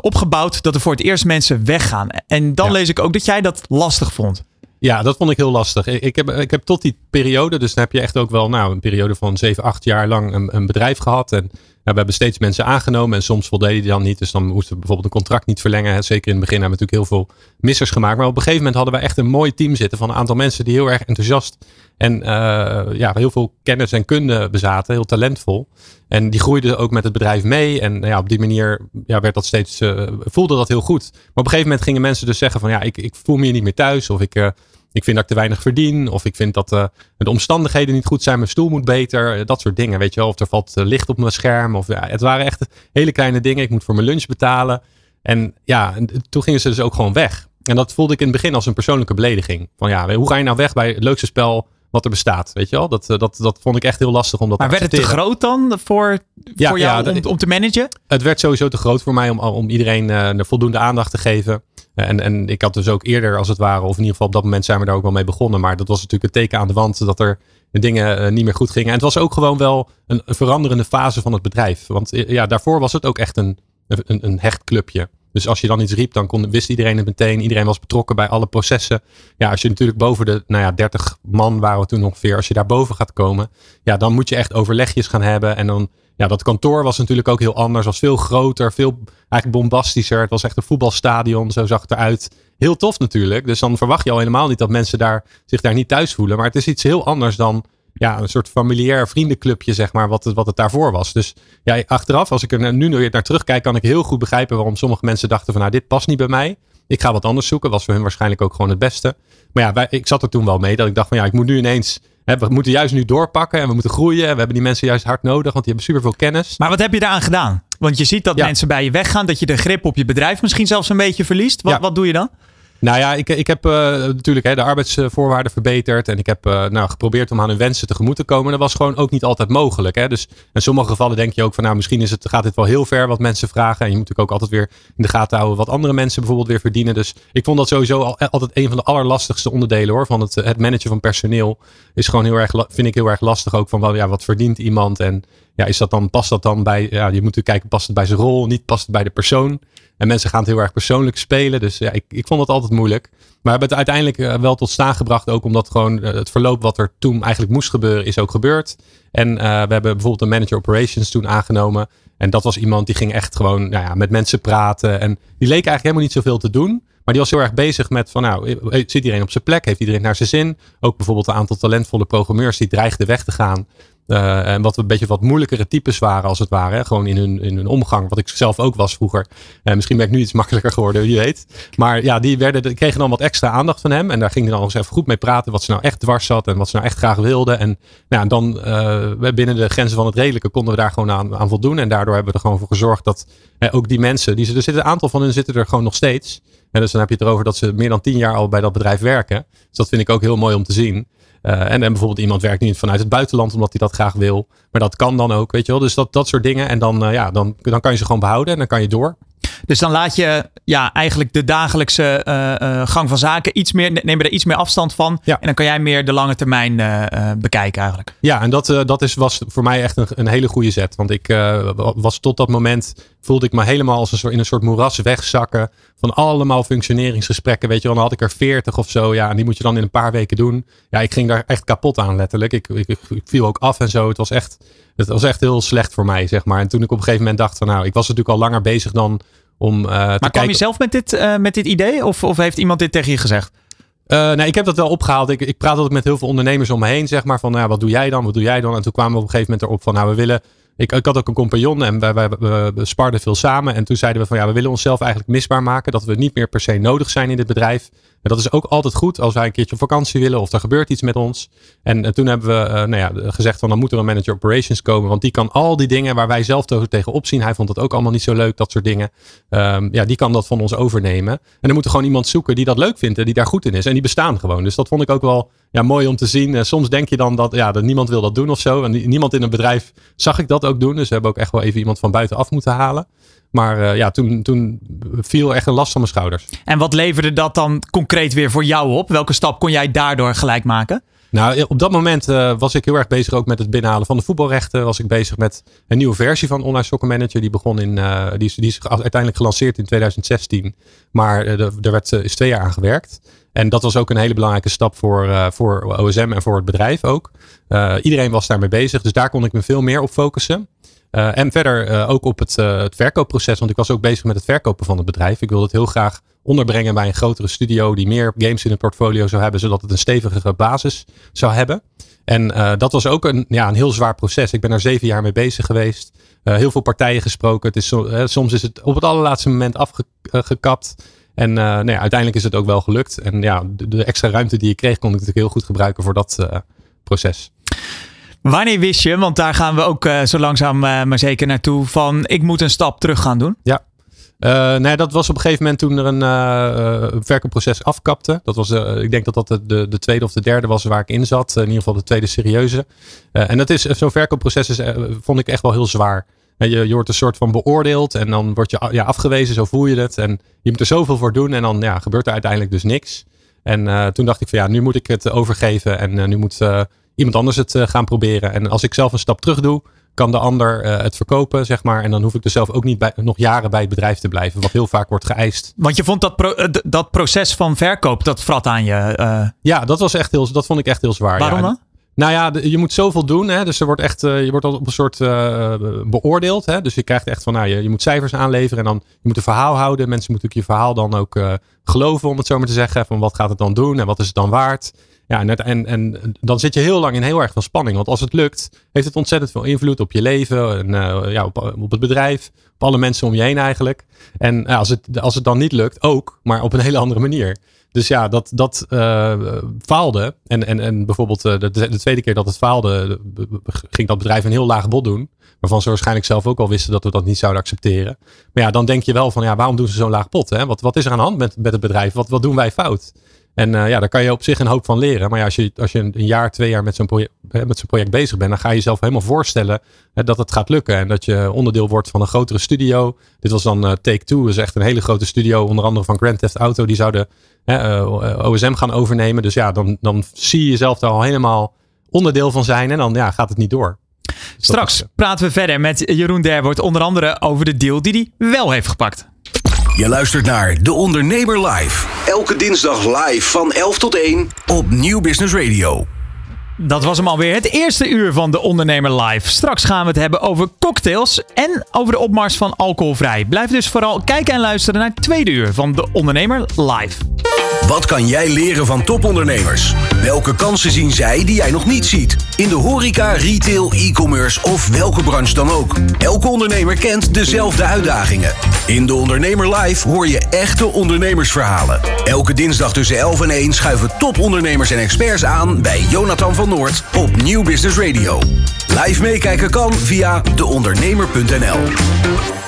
opgebouwd, dat er voor het eerst mensen weggaan. En dan ja. lees ik ook dat jij dat lastig vond. Ja, dat vond ik heel lastig. Ik heb, ik heb tot die periode, dus dan heb je echt ook wel nou, een periode van 7, 8 jaar lang een, een bedrijf gehad. En we hebben steeds mensen aangenomen en soms voldeden die dan niet. Dus dan moesten we bijvoorbeeld een contract niet verlengen. Zeker in het begin hebben we natuurlijk heel veel missers gemaakt. Maar op een gegeven moment hadden we echt een mooi team zitten van een aantal mensen die heel erg enthousiast en uh, ja, heel veel kennis en kunde bezaten. Heel talentvol. En die groeiden ook met het bedrijf mee. En ja, op die manier ja, werd dat steeds, uh, voelde dat heel goed. Maar op een gegeven moment gingen mensen dus zeggen van ja, ik, ik voel me hier niet meer thuis. Of ik, uh, ik vind dat ik te weinig verdien. Of ik vind dat uh, de omstandigheden niet goed zijn. Mijn stoel moet beter. dat soort dingen, weet je wel. Of er valt licht op mijn scherm. Of, ja, het waren echt hele kleine dingen. Ik moet voor mijn lunch betalen. En ja, toen gingen ze dus ook gewoon weg. En dat voelde ik in het begin als een persoonlijke belediging. Van ja, hoe ga je nou weg bij het leukste spel wat er bestaat. Weet je wel? Dat, dat, dat vond ik echt heel lastig om dat maar te werd het te groot dan voor, ja, voor jou om, om, te managen? Het werd sowieso te groot voor mij om, om iedereen uh, voldoende aandacht te geven. En, en ik had dus ook eerder, als het ware, of in ieder geval op dat moment zijn we daar ook wel mee begonnen. Maar dat was natuurlijk een teken aan de wand dat er dingen uh, niet meer goed gingen. En het was ook gewoon wel een, veranderende fase van het bedrijf. Want ja, daarvoor was het ook echt een, een, een hecht clubje. Dus als je dan iets riep, dan kon, wist iedereen het meteen. Iedereen was betrokken bij alle processen. Ja, als je natuurlijk boven de nou ja, 30 man waren we toen ongeveer. Als je daar boven gaat komen, ja, dan moet je echt overlegjes gaan hebben. En dan, ja, dat kantoor was natuurlijk ook heel anders. Was veel groter, veel eigenlijk bombastischer. Het was echt een voetbalstadion, zo zag het eruit. Heel tof natuurlijk. Dus dan verwacht je al helemaal niet dat mensen daar, zich daar niet thuis voelen. Maar het is iets heel anders dan ja, een soort familiair vriendenclubje, zeg maar, wat het, wat het daarvoor was. Dus ja, achteraf, als ik er nu weer naar terugkijk, kan ik heel goed begrijpen waarom sommige mensen dachten van, nou, dit past niet bij mij. Ik ga wat anders zoeken. Was voor hun waarschijnlijk ook gewoon het beste. Maar ja, wij, ik zat er toen wel mee dat ik dacht van, ja, ik moet nu ineens, hè, we moeten juist nu doorpakken en we moeten groeien. En we hebben die mensen juist hard nodig, want die hebben superveel kennis. Maar wat heb je daaraan gedaan? Want je ziet dat mensen bij je weggaan, dat je de grip op je bedrijf misschien zelfs een beetje verliest. Wat, wat doe je dan? Nou ja, ik, ik heb uh, natuurlijk hè, de arbeidsvoorwaarden verbeterd. En ik heb uh, nou, geprobeerd om aan hun wensen tegemoet te komen. Dat was gewoon ook niet altijd mogelijk. Hè. Dus in sommige gevallen denk je ook van nou, misschien is het, gaat dit wel heel ver wat mensen vragen. En je moet natuurlijk ook altijd weer in de gaten houden wat andere mensen bijvoorbeeld weer verdienen. Dus ik vond dat sowieso altijd een van de allerlastigste onderdelen hoor. Van het, het managen van personeel. Is gewoon heel erg, vind ik heel erg lastig ook van wel, ja, wat verdient iemand. En ja, is dat dan, past dat dan bij, ja, je moet kijken, past het bij zijn rol, niet past het bij de persoon. En mensen gaan het heel erg persoonlijk spelen. Dus ja, ik, ik vond het altijd moeilijk. Maar we hebben het uiteindelijk eh, wel tot staan gebracht. Ook omdat gewoon eh, het verloop wat er toen eigenlijk moest gebeuren, is ook gebeurd. En uh, we hebben bijvoorbeeld een manager operations toen aangenomen. En dat was iemand die ging echt gewoon nou ja, met mensen praten. En die leek eigenlijk helemaal niet zoveel te doen. Maar die was heel erg bezig met van nou, zit iedereen op zijn plek? Heeft iedereen naar zijn zin? Ook bijvoorbeeld een aantal talentvolle programmeurs die dreigden weg te gaan. Uh, en wat een beetje wat moeilijkere types waren, als het ware. Gewoon in hun, in hun omgang, wat ik zelf ook was vroeger. Uh, misschien ben ik nu iets makkelijker geworden, wie weet. Maar ja, die, werden, kregen dan wat extra aandacht van hem. En daar ging hij dan eens even goed mee praten. Wat ze nou echt dwars zat en wat ze nou echt graag wilden. En nou, dan uh, binnen de grenzen van het redelijke konden we daar gewoon aan, aan voldoen. En daardoor hebben we er gewoon voor gezorgd dat ook die mensen, die, er zitten, een aantal van hen zitten er gewoon nog steeds. En dus dan heb je het erover dat ze meer dan tien jaar al bij dat bedrijf werken. Dus dat vind ik ook heel mooi om te zien. Uh, en, bijvoorbeeld iemand werkt niet vanuit het buitenland omdat hij dat graag wil. Maar dat kan dan ook, weet je wel. Dus dat, dat soort dingen. En dan, uh, ja, dan, dan kan je ze gewoon behouden en dan kan je door. Dus dan laat je ja, eigenlijk de dagelijkse uh, gang van zaken iets meer, neem je er iets meer afstand van. Ja. En dan kan jij meer de lange termijn uh, bekijken eigenlijk. Ja, en dat, dat is, was voor mij echt een, een hele goede zet. Want ik was tot dat moment, voelde ik me helemaal als een soort, in een soort moeras wegzakken. Van allemaal functioneringsgesprekken, weet je wel. Dan had ik er veertig of zo. Ja, en die moet je dan in een paar weken doen. Ja, ik ging daar echt kapot aan letterlijk. Ik, ik, ik, ik viel ook af en zo. Het was echt het was echt heel slecht voor mij, zeg maar. En toen ik op een gegeven moment dacht van nou, ik was natuurlijk al langer bezig dan om uh, maar te kwam je zelf met dit, uh, met dit idee? Of, of heeft iemand dit tegen je gezegd? Uh, nee, ik heb dat wel opgehaald. Ik, ik praat altijd met heel veel ondernemers om me heen, zeg maar. Van, nou, wat doe jij dan? Wat doe jij dan? En toen kwamen we op een gegeven moment erop van, nou, we willen ik, ik, had ook een compagnon en wij, we sparden veel samen. En toen zeiden we van ja, we willen onszelf eigenlijk misbaar maken. Dat we niet meer per se nodig zijn in dit bedrijf. En dat is ook altijd goed als wij een keertje vakantie willen of er gebeurt iets met ons. En, en toen hebben we uh, nou ja, gezegd van dan moet er een manager operations komen. Want die kan al die dingen waar wij zelf tegen opzien. Hij vond het ook allemaal niet zo leuk, dat soort dingen. Um, ja, die kan dat van ons overnemen. En dan moet er gewoon iemand zoeken die dat leuk vindt en die daar goed in is. En die bestaan gewoon. Dus dat vond ik ook wel ja, mooi om te zien. Uh, soms denk je dan dat, ja, dat niemand wil dat doen of zo. En niemand in een bedrijf zag ik dat ook doen. Dus we hebben ook echt wel even iemand van buitenaf moeten halen. Maar uh, ja, toen, toen viel echt een last van mijn schouders. En wat leverde dat dan concreet weer voor jou op? Welke stap kon jij daardoor gelijk maken? Nou, op dat moment uh, was ik heel erg bezig ook met het binnenhalen van de voetbalrechten. Was ik bezig met een nieuwe versie van Online Soccer Manager. Die begon in, uh, die, die is uiteindelijk gelanceerd in 2016. Maar er werd is twee jaar aan gewerkt. En dat was ook een hele belangrijke stap voor, voor OSM en voor het bedrijf ook. Iedereen was daarmee bezig, dus daar kon ik me veel meer op focussen. Uh, en verder ook op het, het verkoopproces, want ik was ook bezig met het verkopen van het bedrijf. Ik wilde het heel graag onderbrengen bij een grotere studio die meer games in het portfolio zou hebben, zodat het een stevigere basis zou hebben. En dat was ook een, ja, een heel zwaar proces. Ik ben er zeven jaar mee bezig geweest. heel veel partijen gesproken. Het is, soms is het op het allerlaatste moment afgekapt. En nou ja, uiteindelijk is het ook wel gelukt. En ja, de, extra ruimte die ik kreeg, kon ik natuurlijk heel goed gebruiken voor dat proces. Wanneer wist je, want daar gaan we ook zo langzaam maar zeker naartoe, van ik moet een stap terug gaan doen? Ja, uh, nee, dat was op een gegeven moment toen er een verkoopproces afkapte. Dat was, ik denk dat dat de, de, tweede of de derde was waar ik in zat. in ieder geval de tweede serieuze. en dat is, zo'n verkoopproces vond ik echt wel heel zwaar. Je, je wordt een soort van beoordeeld en dan word je ja, afgewezen, zo voel je het. En je moet er zoveel voor doen en dan ja, gebeurt er uiteindelijk dus niks. En toen dacht ik van ja, nu moet ik het overgeven en nu moet iemand anders het gaan proberen. En als ik zelf een stap terug doe, kan de ander uh, het verkopen, zeg maar. En dan hoef ik er zelf ook niet bij, nog jaren bij het bedrijf te blijven, wat heel vaak wordt geëist. Want je vond dat, pro, uh, dat proces van verkoop, dat vrat aan je? Uh... Ja, dat, was echt heel, dat vond ik echt heel zwaar. Waarom ja. dan? Nou ja, je moet zoveel doen. Hè? Dus er wordt echt, je wordt op een soort beoordeeld. Hè? Dus je krijgt echt van, nou, je, moet cijfers aanleveren en dan je moet een verhaal houden. Mensen moeten je verhaal dan ook geloven, om het zo maar te zeggen. Van wat gaat het dan doen en wat is het dan waard? Ja, en, en, en dan zit je heel lang in heel erg veel spanning. Want als het lukt, heeft het ontzettend veel invloed op je leven. En ja, op, op, het bedrijf. Op alle mensen om je heen eigenlijk. En als, het, als het dan niet lukt, ook. Maar op een hele andere manier. Dus ja, dat, dat uh, faalde. En, en, en bijvoorbeeld uh, de, de, tweede keer dat het faalde, ging dat bedrijf een heel laag bod doen. Waarvan ze waarschijnlijk zelf ook al wisten dat we dat niet zouden accepteren. Maar ja, dan denk je wel van, ja, waarom doen ze zo'n laag pot? Hè? Wat, wat is er aan de hand met, met het bedrijf? Wat, wat doen wij fout? En uh, ja, daar kan je op zich een hoop van leren. Maar ja, als je, als je een jaar, twee jaar met zo'n project, met zo'n project bezig bent, dan ga je jezelf helemaal voorstellen hè, dat het gaat lukken. En dat je onderdeel wordt van een grotere studio. Dit was dan uh, Take Two, dat is echt een hele grote studio, onder andere van Grand Theft Auto. Die zouden uh, OSM gaan overnemen. Dus ja, dan, dan zie je jezelf daar al helemaal onderdeel van zijn. En dan ja, gaat het niet door. Straks praten we verder met Jeroen Derwoord, onder andere over de deal die hij wel heeft gepakt. Je luistert naar De Ondernemer Live. Elke dinsdag live van 11 tot 1 op Nieuw Business Radio. Dat was hem alweer, het eerste uur van De Ondernemer Live. Straks gaan we het hebben over cocktails en over de opmars van alcoholvrij. Blijf dus vooral kijken en luisteren naar het tweede uur van De Ondernemer Live. Wat kan jij leren van topondernemers? Welke kansen zien zij die jij nog niet ziet? In de horeca, retail, e-commerce of welke branche dan ook. Elke ondernemer kent dezelfde uitdagingen. In de Ondernemer Live hoor je echte ondernemersverhalen. Elke dinsdag tussen 11 en 1 schuiven topondernemers en experts aan bij Jonathan van Noord op Nieuw Business Radio. Live meekijken kan via deondernemer.nl.